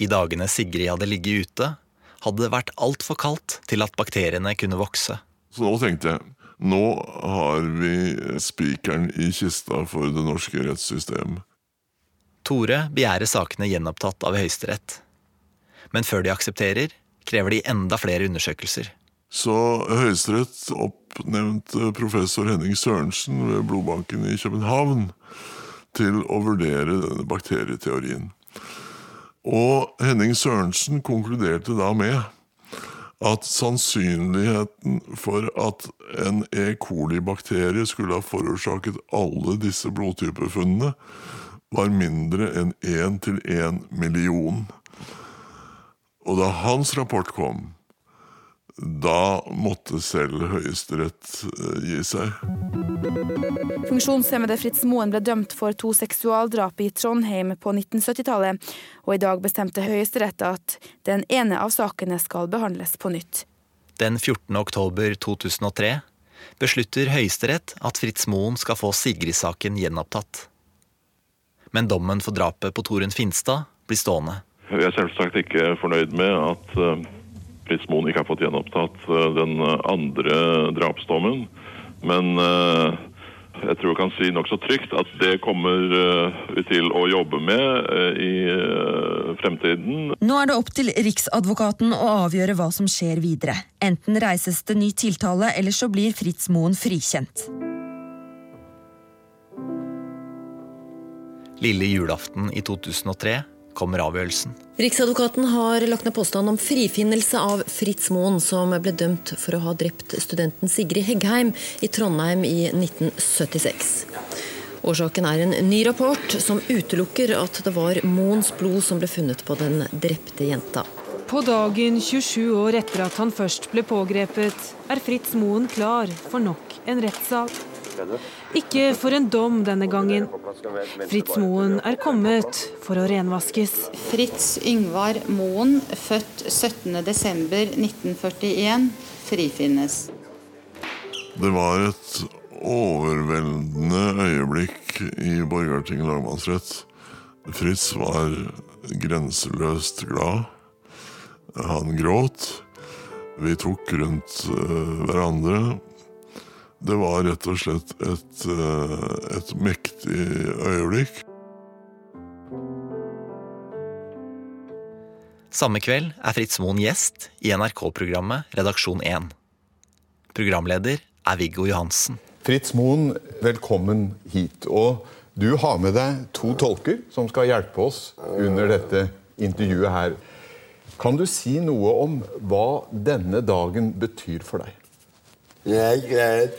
I dagene Sigrid hadde ligget ute, hadde det vært altfor kaldt til at bakteriene kunne vokse. Så nå tenkte jeg nå har vi spikeren i kista for det norske rettssystemet. Tore begjærer sakene gjenopptatt av Høyesterett. Men før de aksepterer, krever de enda flere undersøkelser. Så Høyesterett oppnevnte professor Henning Sørensen ved blodbanken i København til å vurdere denne bakterieteorien. Og Henning Sørensen konkluderte da med at sannsynligheten for at en E. coli-bakterie skulle ha forårsaket alle disse blodtypefunnene, var mindre enn én til én million. Og da hans rapport kom, da måtte selv Høyesterett eh, gi seg. Funksjonshemmede Fritz Moen ble dømt for to seksualdrap i Trondheim på 1970-tallet, og i dag bestemte Høyesterett at den ene av sakene skal behandles på nytt. Den 14. oktober 2003 beslutter Høyesterett at Fritz Moen skal få Sigrid-saken gjenopptatt. Men dommen for drapet på Torunn Finstad blir stående. Vi er selvsagt ikke fornøyd med at eh, Fritz Moen ikke har fått gjenopptatt eh, den andre drapsdommen. Men eh, jeg tror jeg kan si nokså trygt at det kommer vi til å jobbe med i fremtiden. Nå er det opp til Riksadvokaten å avgjøre hva som skjer videre. Enten reises det ny tiltale, eller så blir Fritz Moen frikjent. Lille julaften i 2003 kommer avgjørelsen. Riksadvokaten har lagt ned påstand om frifinnelse av Fritz Moen, som ble dømt for å ha drept studenten Sigrid Heggheim i Trondheim i 1976. Årsaken er en ny rapport som utelukker at det var Moens blod som ble funnet på den drepte jenta. På dagen 27 år etter at han først ble pågrepet, er Fritz Moen klar for nok en rettssak. Ikke for en dom denne gangen. Fritz Moen er kommet for å renvaskes. Fritz Yngvar Moen, født 17.12.1941, frifinnes. Det var et overveldende øyeblikk i Borgarting lagmannsrett. Fritz var grenseløst glad. Han gråt. Vi tok rundt uh, hverandre det var rett og slett et, eh, et mektig øyeblikk. Samme kveld er Fritz Moen gjest i NRK-programmet Redaksjon 1. Programleder er Viggo Johansen. Fritz Moen, velkommen hit. Og du har med deg to tolker som skal hjelpe oss under dette intervjuet her. Kan du si noe om hva denne dagen betyr for deg? Jeg er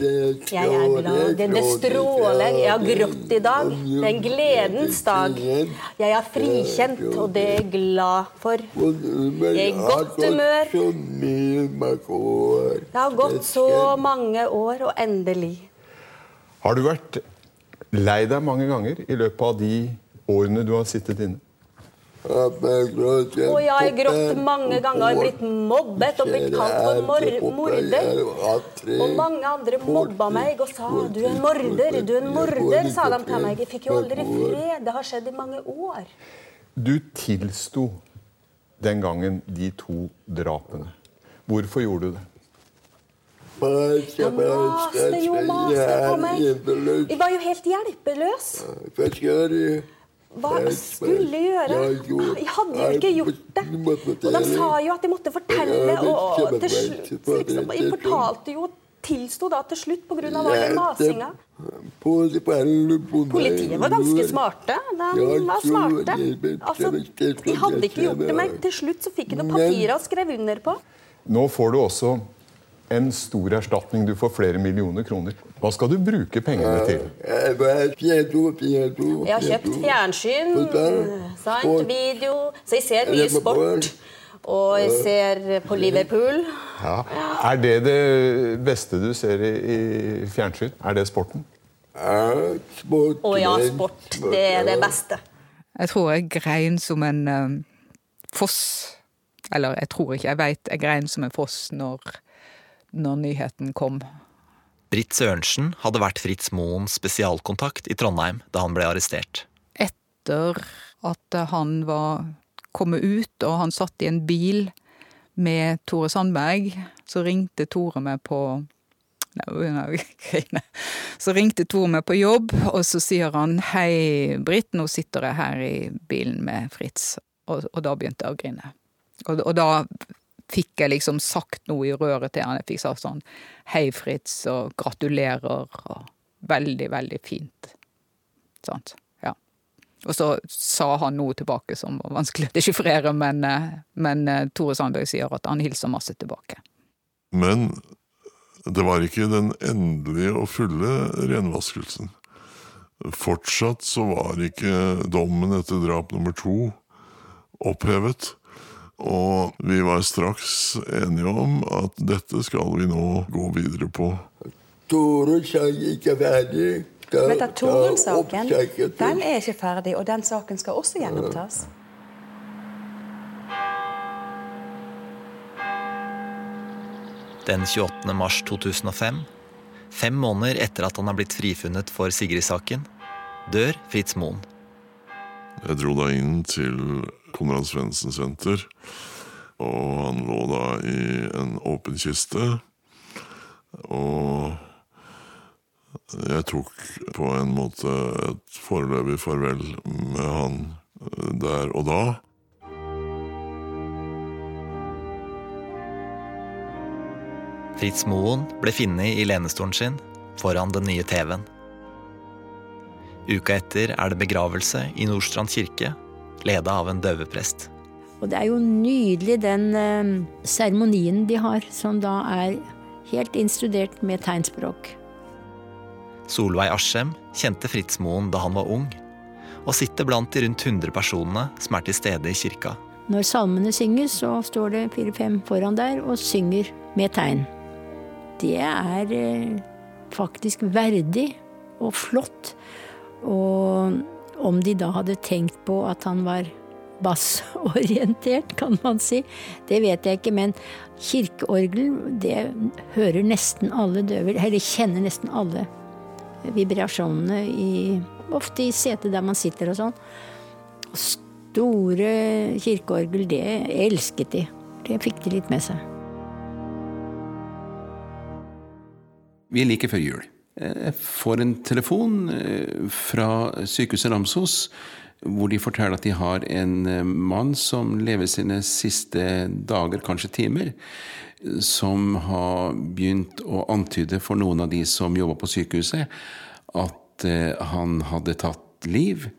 glad. Det stråler. Jeg har grått i dag. Det er en gledens dag. Jeg er frikjent, og det er jeg glad for. Jeg er i godt humør. Det har gått så mange år, og endelig. Har du vært lei deg mange ganger i løpet av de årene du har sittet inne? Og jeg har grått mange ganger blitt mobbet og blitt kalt for morder. Og mange andre mobba meg og sa 'du er en morder', 'du er en morder', sa de til meg. Jeg fikk jo aldri fred. Det har skjedd i mange år. Du tilsto den gangen de to drapene. Hvorfor gjorde du det? Han maste jo maste på meg. Jeg var jo helt hjelpeløs hva jeg skulle gjøre. Jeg hadde jo ikke gjort det. Og de sa jo at jeg måtte fortelle, og til slutt liksom, Jeg fortalte jo og tilsto da til slutt pga. all den masinga. Politiet var ganske smarte. De var smarte. Altså, de hadde ikke gjort det, men til slutt så fikk noen papirer og skrev under på. Nå får du også en stor erstatning. Du får flere millioner kroner. Hva skal du bruke pengene til? Jeg har kjøpt fjernsyn, sant, video, så jeg ser mye sport. Og jeg ser på Liverpool. Ja. Er det det beste du ser i, i fjernsyn? Er det sporten? Å ja, sport. Det er det beste. Jeg tror jeg grein som en um, foss. Eller jeg tror ikke, jeg veit jeg grein som en foss når, når nyheten kom. Britt Sørensen hadde vært Fritz Moens spesialkontakt i Trondheim da han ble arrestert. Etter at han var kommet ut og han satt i en bil med Tore Sandberg, så ringte Tore meg på så ringte Tor meg på jobb, og så sier han 'Hei, Britt, nå sitter jeg her i bilen med Fritz'. Og, og da begynte jeg å grine. Og, og da fikk jeg liksom sagt noe i røret til han. Jeg fikk sagt sånn 'Hei, Fritz', og 'gratulerer', og veldig, veldig fint. Sant. Ja. Og så sa han noe tilbake som var vanskelig å dechiffrere, men, men Tore Sandberg sier at han hilser masse tilbake. Men det var ikke den endelige og fulle renvaskelsen. Fortsatt så var ikke dommen etter drap nummer to opphevet. Og vi var straks enige om at dette skal vi nå gå videre på. Torunn sak ikke ferdig. Men Torunn-saken den er ikke ferdig, og den saken skal også gjenopptas. Den 28. mars 2005, fem måneder etter at han har blitt frifunnet for Sigrid-saken, dør Fritz Moen. Jeg dro da inn til Konrad Svendsen senter, og han lå da i en åpen kiste. Og jeg tok på en måte et foreløpig farvel med han der og da. Fritz Moen ble funnet i lenestolen sin foran den nye TV-en. Uka etter er det begravelse i Nordstrand kirke, leda av en døveprest. Og det er jo nydelig den eh, seremonien de har, som da er helt instudert med tegnspråk. Solveig Aschem kjente Fritzmoen da han var ung, og sitter blant de rundt 100 personene som er til stede i kirka. Når salmene synges, så står det fire-fem foran der og synger med tegn. Det er eh, faktisk verdig og flott. Og om de da hadde tenkt på at han var bassorientert, kan man si, det vet jeg ikke. Men kirkeorgel, det hører nesten alle døver, eller kjenner nesten alle vibrasjonene i Ofte i setet der man sitter og sånn. Store kirkeorgel, det elsket de. Det fikk de litt med seg. Vi er like før jul. Jeg får en telefon eh, fra sykehuset Ramsos hvor de forteller at de har en eh, mann som lever sine siste dager, kanskje timer, som har begynt å antyde for noen av de som jobber på sykehuset, at eh, han hadde tatt liv.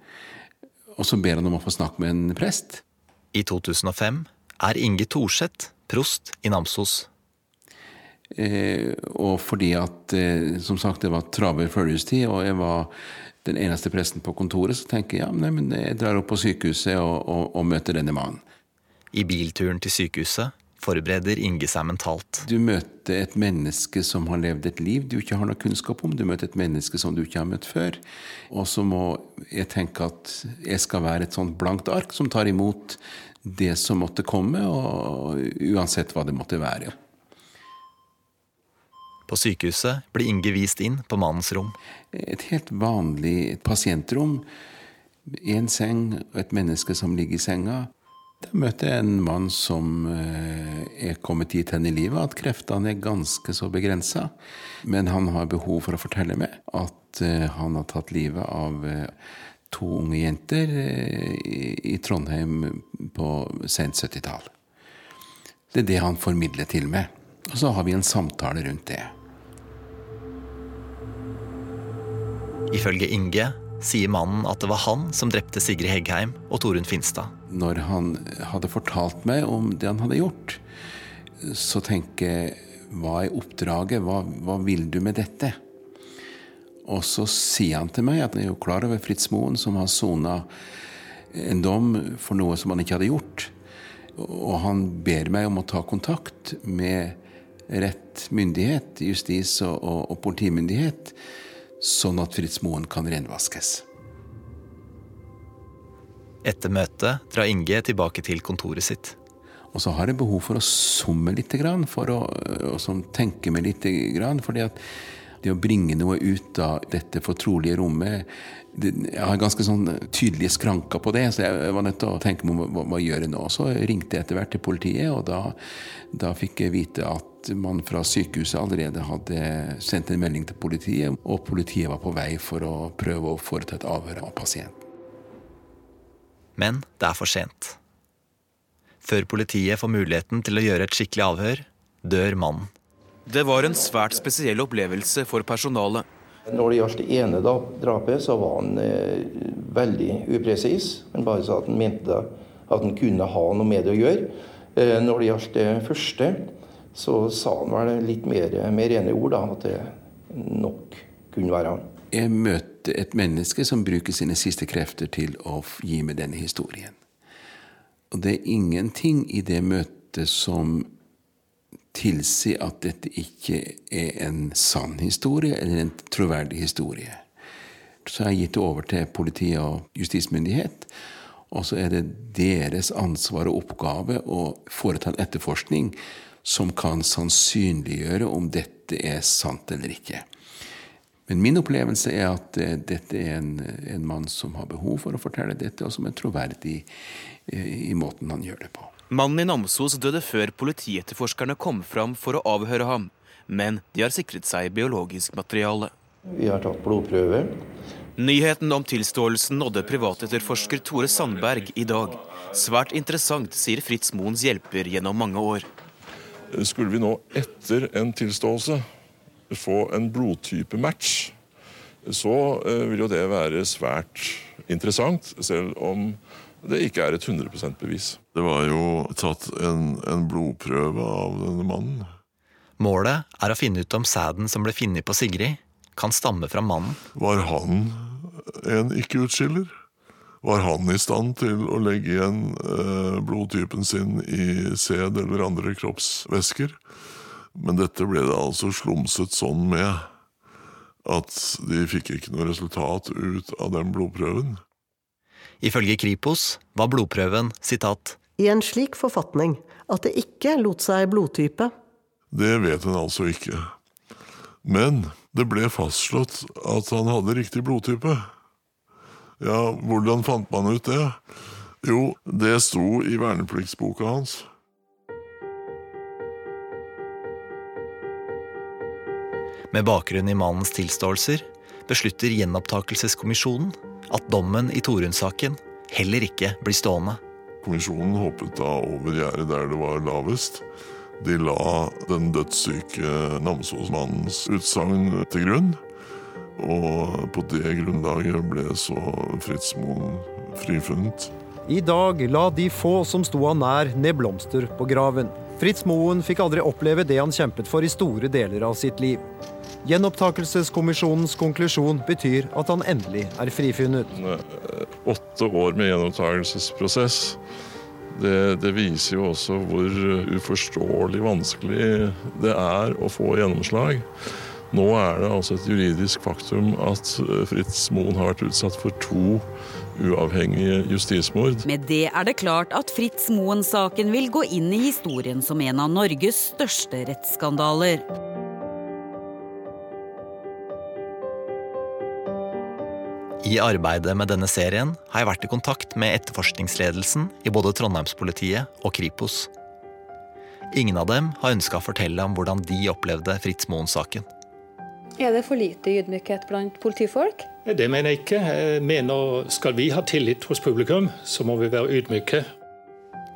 Og så ber han om å få snakke med en prest. I 2005 er Inge Thorseth prost i Namsos. Eh, og fordi at, eh, som sagt, det var travel følgestid, og jeg var den eneste presten på kontoret, så tenker jeg ja, nei, men jeg drar opp på sykehuset og, og, og møter denne mannen. I bilturen til sykehuset forbereder Inge seg mentalt. Du møter et menneske som har levd et liv du ikke har noe kunnskap om. Du møter et menneske som du ikke har møtt før. Og så må jeg tenke at jeg skal være et sånt blankt ark som tar imot det som måtte komme, og uansett hva det måtte være. På sykehuset blir Inge vist inn på mannens rom. Et helt vanlig pasientrom. Én seng og et menneske som ligger i senga. Der møter jeg en mann som eh, er kommet dit hen i livet at kreftene er ganske så begrensa. Men han har behov for å fortelle meg at eh, han har tatt livet av eh, to unge jenter i Trondheim på sent 70-tall. Det er det han formidler til meg. Og så har vi en samtale rundt det. Ifølge Inge sier mannen at det var han som drepte Sigrid Heggheim og Torunn Finstad. Når han hadde fortalt meg om det han hadde gjort, så tenker jeg hva er oppdraget, hva, hva vil du med dette? Og så sier han til meg at han er jo klar over Fritz Moen, som har sona en dom for noe som han ikke hadde gjort. Og han ber meg om å ta kontakt med rett myndighet, justis- og, og, og politimyndighet, sånn at Fritz Moen kan renvaskes. Etter møtet drar Inge tilbake til kontoret sitt. Og så har jeg behov for å summe litt, for å, å tenke meg litt. fordi at det å bringe noe ut av dette fortrolige rommet det, Jeg har ganske sånn tydelige skranker på det, så jeg var nødt til å tenke meg om hva, hva gjøre nå. Så ringte jeg etter hvert til politiet, og da, da fikk jeg vite at man fra sykehuset allerede hadde sendt en melding til politiet, og politiet var på vei for å prøve å foreta et avhør av pasienten. Men det er for sent. Før politiet får muligheten til å gjøre et skikkelig avhør, dør mannen. Det var en svært spesiell opplevelse for personalet. Når det gjaldt det ene drapet, så var han eh, veldig upresis. Han bare sa at han mente at han kunne ha noe med det å gjøre. Eh, når det gjaldt det første, så sa han vel litt mer, med rene ord da, at det nok kunne være han. Jeg møter et menneske som bruker sine siste krefter til å gi meg denne historien. Og det er ingenting i det møtet som tilsier at dette ikke er en sann historie eller en troverdig historie. Så har jeg gitt det over til politi og justismyndighet. Og så er det deres ansvar og oppgave å foreta en etterforskning som kan sannsynliggjøre om dette er sant eller ikke. Men min opplevelse er at uh, dette er en, en, mann som har behov for å fortelle dette, og som er troverdig i, i måten han gjør det på. Mannen i Namsos døde før politietterforskerne kom fram for å avhøre ham, men de har sikret seg biologisk materiale. Vi har tatt blodprøve. Nyheten om tilståelsen nådde privatetterforsker Tore Sandberg i dag. Svært interessant, sier Fritz Moens hjelper gjennom mange år. Skulle vi nå etter en tilståelse få en blodtype-match, så eh, vil jo det være svært interessant, selv om det ikke er et 100% bevis. Det var jo tatt en, en blodprøve av denne mannen. Målet er å finne ut om sæden som ble funnet på Sigrid, kan stamme fra mannen. Var han en ikke-utskiller? Var han i stand til å legge igjen eh, blodtypen sin i sæd eller andre kroppsvæsker? Men dette ble det altså slumset sånn med at de fikk ikke noe resultat ut av den blodprøven. Ifølge Kripos var blodprøven sitat i en slik forfatning at det ikke lot seg blodtype. Det vet en altså ikke. Men det ble fastslått at han hadde riktig blodtype. Ja, hvordan fant man ut det? Jo, det sto i vernepliktsboka hans. Med bakgrunn i mannens tilståelser beslutter Gjenopptakelseskommisjonen at dommen i Torunn-saken heller ikke blir stående. Kommisjonen hoppet da over gjerdet der det var lavest. De la den dødssyke Namsos-mannens utsagn til grunn. Og på det grunnlaget ble så Fritz Moen frifunnet. I dag la de få som sto han nær, ned blomster på graven. Fritz Moen fikk aldri oppleve det han kjempet for i store deler av sitt liv. Gjenopptakelseskommisjonens konklusjon betyr at han endelig er frifunnet. Åtte år med gjenopptakelsesprosess. Det, det, viser jo også hvor uforståelig vanskelig det er å få gjennomslag. Nå er det altså et juridisk faktum at Fritz Moen har vært utsatt for to uavhengige justismord. Med det er det klart at Fritz Moen-saken vil gå inn i historien som en av Norges største rettsskandaler. I arbeidet med denne serien har jeg vært i kontakt med etterforskningsledelsen i både Trondheimspolitiet og Kripos. Ingen av dem har ønska å fortelle om hvordan de opplevde Fritz Moen-saken. Er det for lite ydmykhet blant politifolk? Det mener jeg ikke. Jeg mener Skal vi ha tillit hos publikum, så må vi være ydmyke.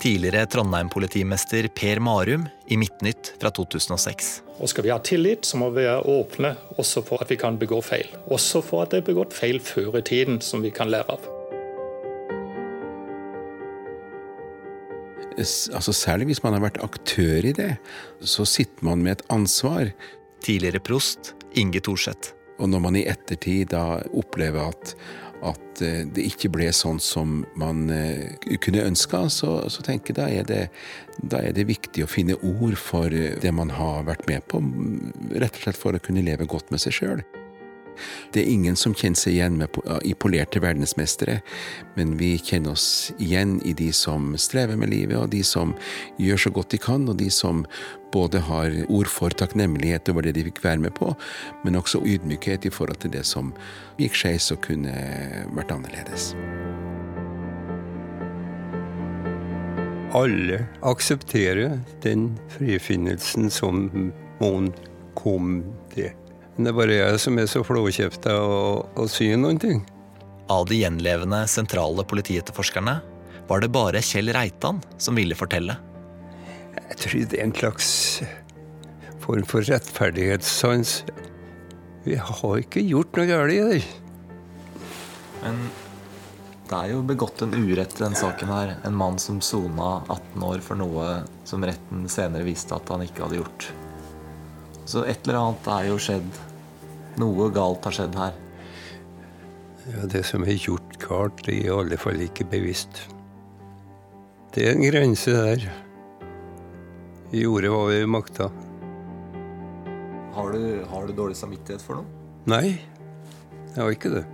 Tidligere Trondheim-politimester Per Marum i Midtnytt fra 2006. Og skal vi ha tillit, så må vi være åpne også for at vi kan begå feil. Også for at det er begått feil før i tiden som vi kan lære av. Altså Særlig hvis man har vært aktør i det, så sitter man med et ansvar. Tidligere prost Inge Thorseth. Og når man i ettertid da opplever at at eh, det ikke ble sånn som man eh, kunne ønska, så, så, tenker jeg da er, det, da er det viktig å finne ord for eh, det man har vært med på, rett og slett for å kunne leve godt med seg sjøl. Det er ingen som kjenner seg igjen med, i polerte verdensmestere, men vi kjenner oss igjen i de som strever med livet, og de som gjør så godt de kan, og de som både har ord for takknemlighet over det de fikk være med på, men også ydmykhet i forhold til det som gikk skeis og kunne vært annerledes. Alle aksepterer den frifinnelsen som Moen kom til. Det er bare jeg som er så flåkjefta og, og sier noen ting. Av de gjenlevende sentrale politietterforskerne var det bare Kjell Reitan som ville fortelle. Jeg tror det er en slags form for rettferdighetssans. Vi har ikke gjort noe galt i det. Men det er jo begått en urett i den saken her. En mann som sona 18 år for noe som retten senere viste at han ikke hadde gjort. Så et eller annet er jo skjedd. Noe galt har skjedd her. Ja, Det som er gjort galt, er i alle fall ikke bevisst. Det er en grense der. Vi gjorde hva vi makta. Har du, har du dårlig samvittighet for noe? Nei, jeg har ikke det.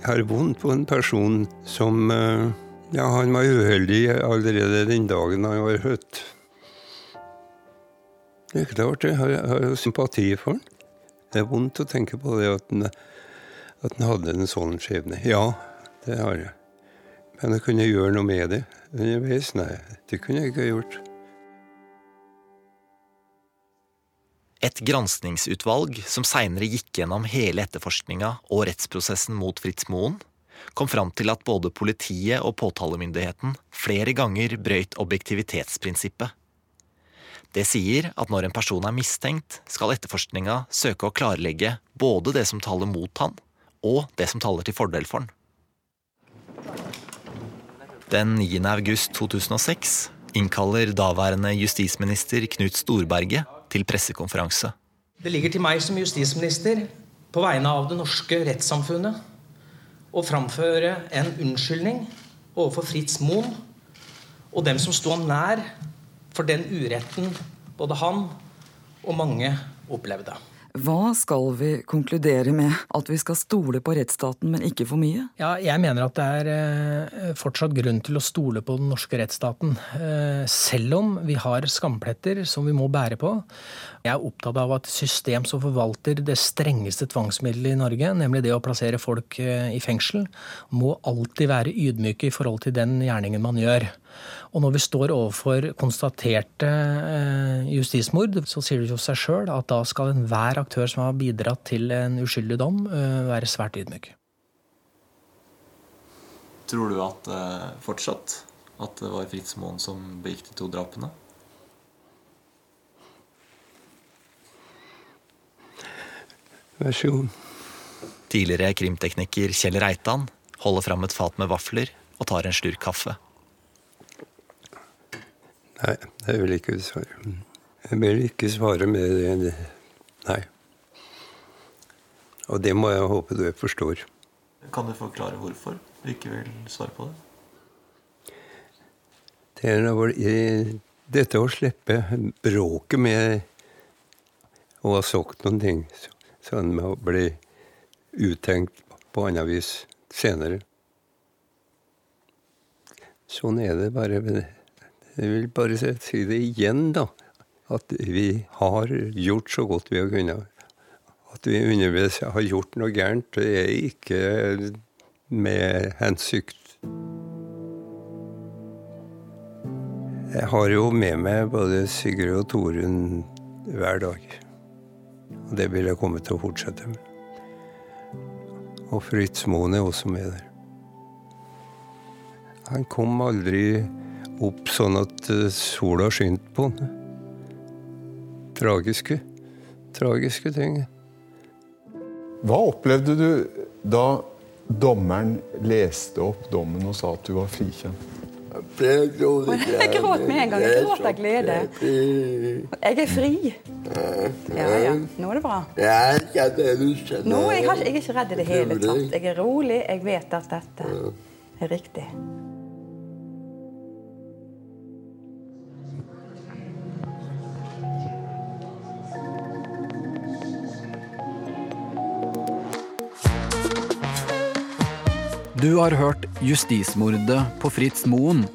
Jeg har vondt på en person som eh, Ja, han var uheldig allerede den dagen han var født. Det er klart jeg har, jeg har jo sympati for han. Det er vondt å tenke på det at han, at han hadde en sånn skjebne. Ja, det har jeg. Men jeg kunne gjøre noe med det underveis? Nei, det kunne jeg ikke gjort. Et granskningsutvalg som seinere gikk gjennom hele etterforskninga og rettsprosessen mot Fritz Moen, kom fram til at både politiet og påtalemyndigheten flere ganger brøyt objektivitetsprinsippet. Det sier at når en person er mistenkt, skal etterforskninga søke å klarlegge både det som taler mot han, og det som taler til fordel for han. Den 9. august 2006 innkaller daværende justisminister Knut Storberget til pressekonferanse. Det ligger til meg som justisminister på vegne av det norske rettssamfunnet å framføre en unnskyldning overfor Fritz Moen og dem som ham nær for den uretten både han og mange opplevde. Hva skal vi konkludere med? At vi skal stole på rettsstaten, men ikke for mye? Ja, jeg mener at det er eh, fortsatt grunn til å stole på den norske rettsstaten. Eh, selv om vi har skampletter som vi må bære på. Jeg er opptatt av at system som forvalter det strengeste tvangsmiddelet i Norge, nemlig det å plassere folk eh, i fengsel, må alltid være ydmyke i forhold til den gjerningen man gjør. Og når vi står overfor konstaterte eh, justismord, så sier det jo seg sjøl at da skal enhver aktør som har bidratt til en uskyldig dom, eh, være svært ydmyk. Tror du at eh, fortsatt at det var Fritz Moen som begikk de to drapene? Vær så god. Tidligere krimtekniker Kjell Reitan holder fram et fat med vafler og tar en slurk kaffe. Nei, det vil jeg ikke svare. Jeg vil ikke svare med det. Nei. Og det må jeg håpe du forstår. Kan du forklare hvorfor du ikke vil svare på det? Det er noe, dette å slippe bråket med å ha sagt noen ting, sånn med å bli uttenkt på annet vis senere. Sånn er det bare. Jeg vil bare si det igjen, da. At vi har gjort så godt vi har kunnet. At vi underveis har gjort noe gærent, det er ikke med hensikt. Jeg har jo med meg både Sigrid og Torunn hver dag. Og det vil jeg komme til å fortsette med. Og Fritz Moen er også med der. Han kom aldri opp sånn at sola skinte på den. Tragiske, tragiske ting. Hva opplevde du da dommeren leste opp dommen og sa at du var frikjent? Jeg gråt med en gang. Jeg gråt av glede. Jeg er fri. Ja, ja. Nå er det bra. Nå, jeg er ikke redd i det hele tatt. Jeg er rolig. Jeg vet at dette er riktig. Du har hørt 'Justismordet på Fritz Moen',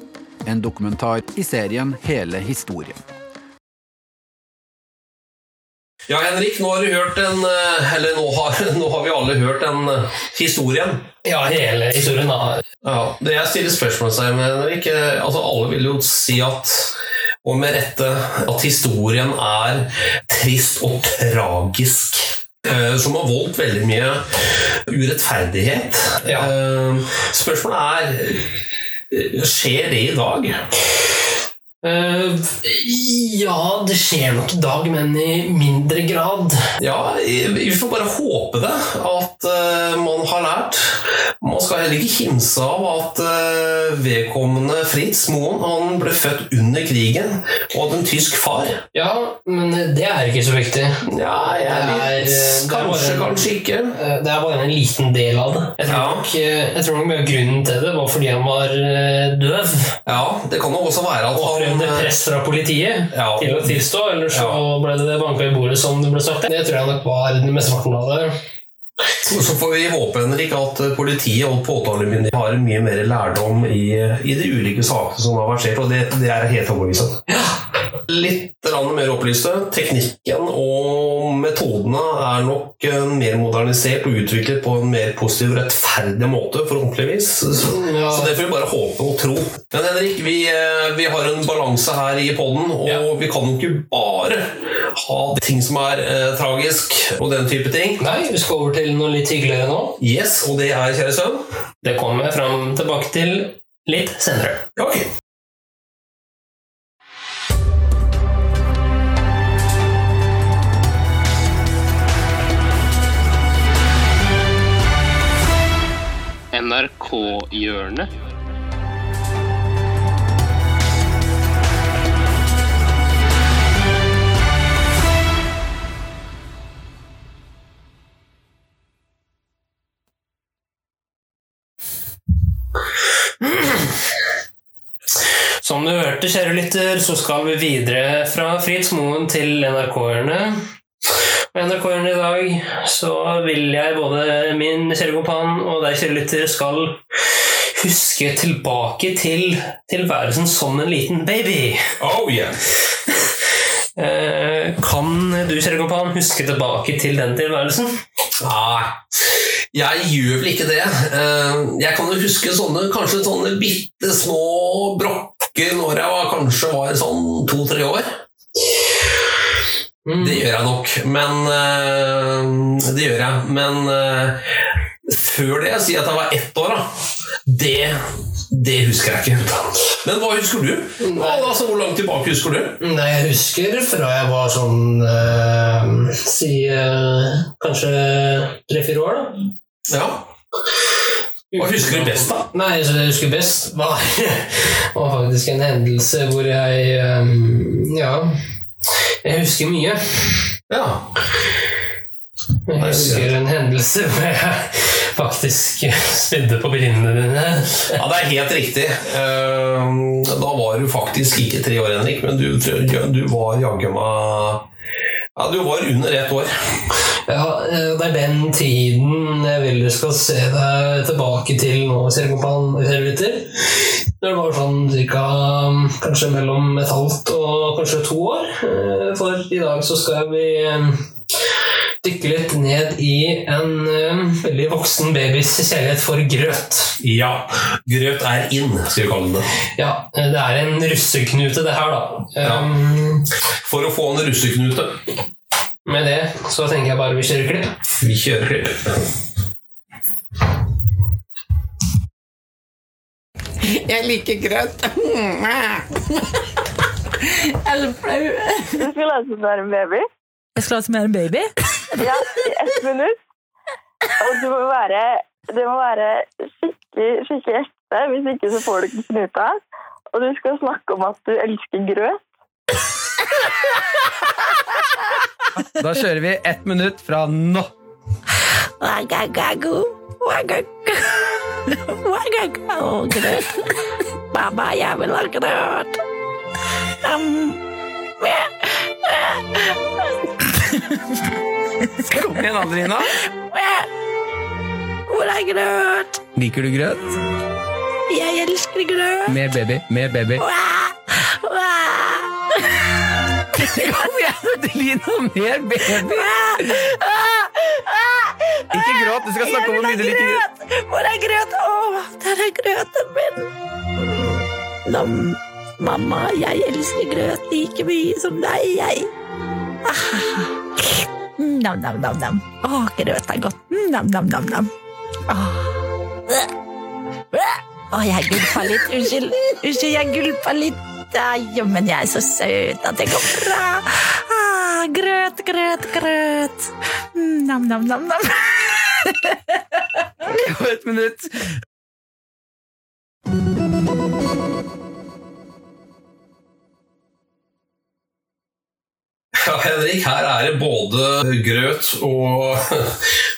en dokumentar i serien Hele historien. Ja, Henrik, nå har du hørt en Eller nå har, nå har vi alle hørt den historien. Ja, hele historien, da. Ja, det jeg stiller spørsmålstegn med, Henrik altså Alle vil jo si at og med rette at historien er trist og tragisk. Som har voldt veldig mye urettferdighet. Ja. Spørsmålet er Skjer det i dag? Uh, ja, det skjer nok i dag, men i mindre grad. Ja, vi får bare håpe det. At uh, man har lært. Man skal heller ikke kimse av at uh, vedkommende Fritz Moen han ble født under krigen og hadde en tysk far. Ja, men det er ikke så viktig. Ja, jeg er kanskje, en, kanskje ikke. Det er bare en liten del av det. Jeg tror, ja. nok, jeg tror nok mye av grunnen til det var fordi han var døv. Ja, det kan nok også være at han opplevde press fra politiet ja. til å tilstå, eller så ble det banka i bordet, som det ble sagt. Det tror jeg nok var mesteparten av det. Så får vi håpe Henrik, at politiet og påtalemyndigheten har mye mer lærdom i, i de ulike sakene som har versert, og det, det er helt overbevist Ja. Litt mer opplyste. Teknikken og metodene er nok eh, mer modernisert og utviklet på en mer positiv og rettferdig måte, forhåpentligvis. Så, ja. så det får vi bare håpe og tro. Men Henrik, vi, eh, vi har en balanse her i poden, og ja. vi kan jo ikke bare ha ting som er eh, tragisk, og den type ting. Nei, vi skal over til noe litt hyggeligere nå. Yes, Og det er, kjære sønn? Det kommer jeg fram tilbake til litt senere. Ok. NRK-hjørnet. Som du hørte, kjære lytter, så skal vi videre fra Fritz Moen til NRK-erne. Og NRK-erne i dag så vil jeg både min kjære kompan og deg, kjære lytter, skal huske tilbake til tilværelsen som en liten baby. Oh yeah. Kan du, kompan, huske tilbake til den tilværelsen? Nei, jeg gjør vel ikke det. Eh, jeg kan jo huske sånne kanskje sånne bitte små brokker når jeg var, kanskje var sånn to-tre år. Mm. Det gjør jeg nok, men uh, Det gjør jeg. Men før det, si at jeg var ett år, da. Det, det husker jeg ikke. Men hva husker du? Altså, hvor langt tilbake husker du? Nei, Jeg husker fra jeg var sånn uh, Si kanskje tre-fire år, da. Ja. Hva husker du best, da? Nei, så jeg husker best var, var faktisk en hendelse hvor jeg um, Ja jeg husker mye. Ja. Jeg husker en hendelse hvor jeg faktisk spydde på brillene dine. Ja, det er helt riktig. Ehm, da var du faktisk ikke tre år, Henrik, men du, du var jaggu meg ja, Du var under ett år. Ja, eh, det er den tiden jeg vil du skal se deg tilbake til nå, seriekompan-servitter. Når det var sånn cirka kanskje mellom et halvt og kanskje to år. Eh, for i dag så skal vi eh, dykke litt ned i en veldig voksen babys kjærlighet for grøt. Ja. Grøt er in, skal vi kalle det. Ja. Det er en russeknute, det her, da. Ja. For å få en russeknute med det så tenker jeg bare vi kjører klipp. Vi kjører klipp. Jeg liker grøt. Jeg er flau. Du skulle som du er en baby? Jeg skal late som jeg er en baby? Ja, i ett minutt. Og du må være, det må være skikkelig, skikkelig ekte, hvis ikke så får du ikke snuta. Og du skal snakke om at du elsker grøt. Da kjører vi ett minutt fra nå. Grøt. Mamma, jeg vil ha grøt. Kom igjen, Adelina. Hvor er grøt? Liker du grøt? Jeg elsker grøt. Mer baby. Mer baby. Kom igjen, Adelina! Mer baby! Ikke gråt. Du skal snakke om hvor mye du liker grøt. Hvor er grøt? Å, der er grøten min. Nam, mamma, jeg elsker grøt like mye som deg, jeg. Nam, nam, nam, nam. Å, grøt er godt. Nam, nam, nam, nam. Å, jeg gulpa litt. Unnskyld. Unnskyld, jeg gulpa litt. Jammen, jeg er så søt at det går bra. Grøt, grøt, grøt. Mm, Nam, nam, nam, nam. Det var et minutt. Ja, Henrik, her er det både grøt og,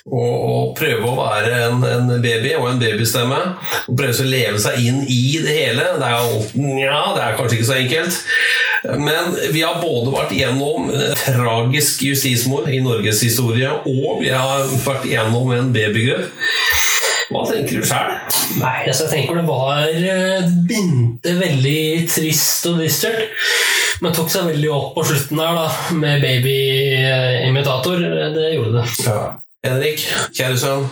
og prøve å være en, en baby og en babystemme. Og prøve å leve seg inn i det hele. Det er, jo, det er kanskje ikke så enkelt. Men vi har både vært gjennom tragisk justismord i Norges historie, og vi har vært gjennom en babygrøt. Hva tenker du sjøl? Nei, altså jeg tenker det var binte begynte veldig trist og dystert. Men tok seg veldig opp på slutten der, da, med babyimitator. Det gjorde det. Henrik, kjære sønn.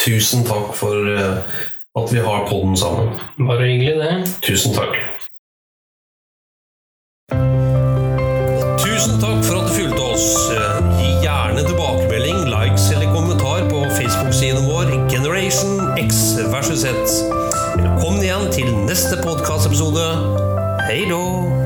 Tusen takk for eh, at vi har podden sammen. Bare hyggelig, det. Tusen takk. Tusen takk for at du fulgte oss. Gi gjerne tilbakemelding, likes eller kommentar på Facebook-siden vår Generation X versus Z. Velkommen igjen til neste podkastepisode. Hei då!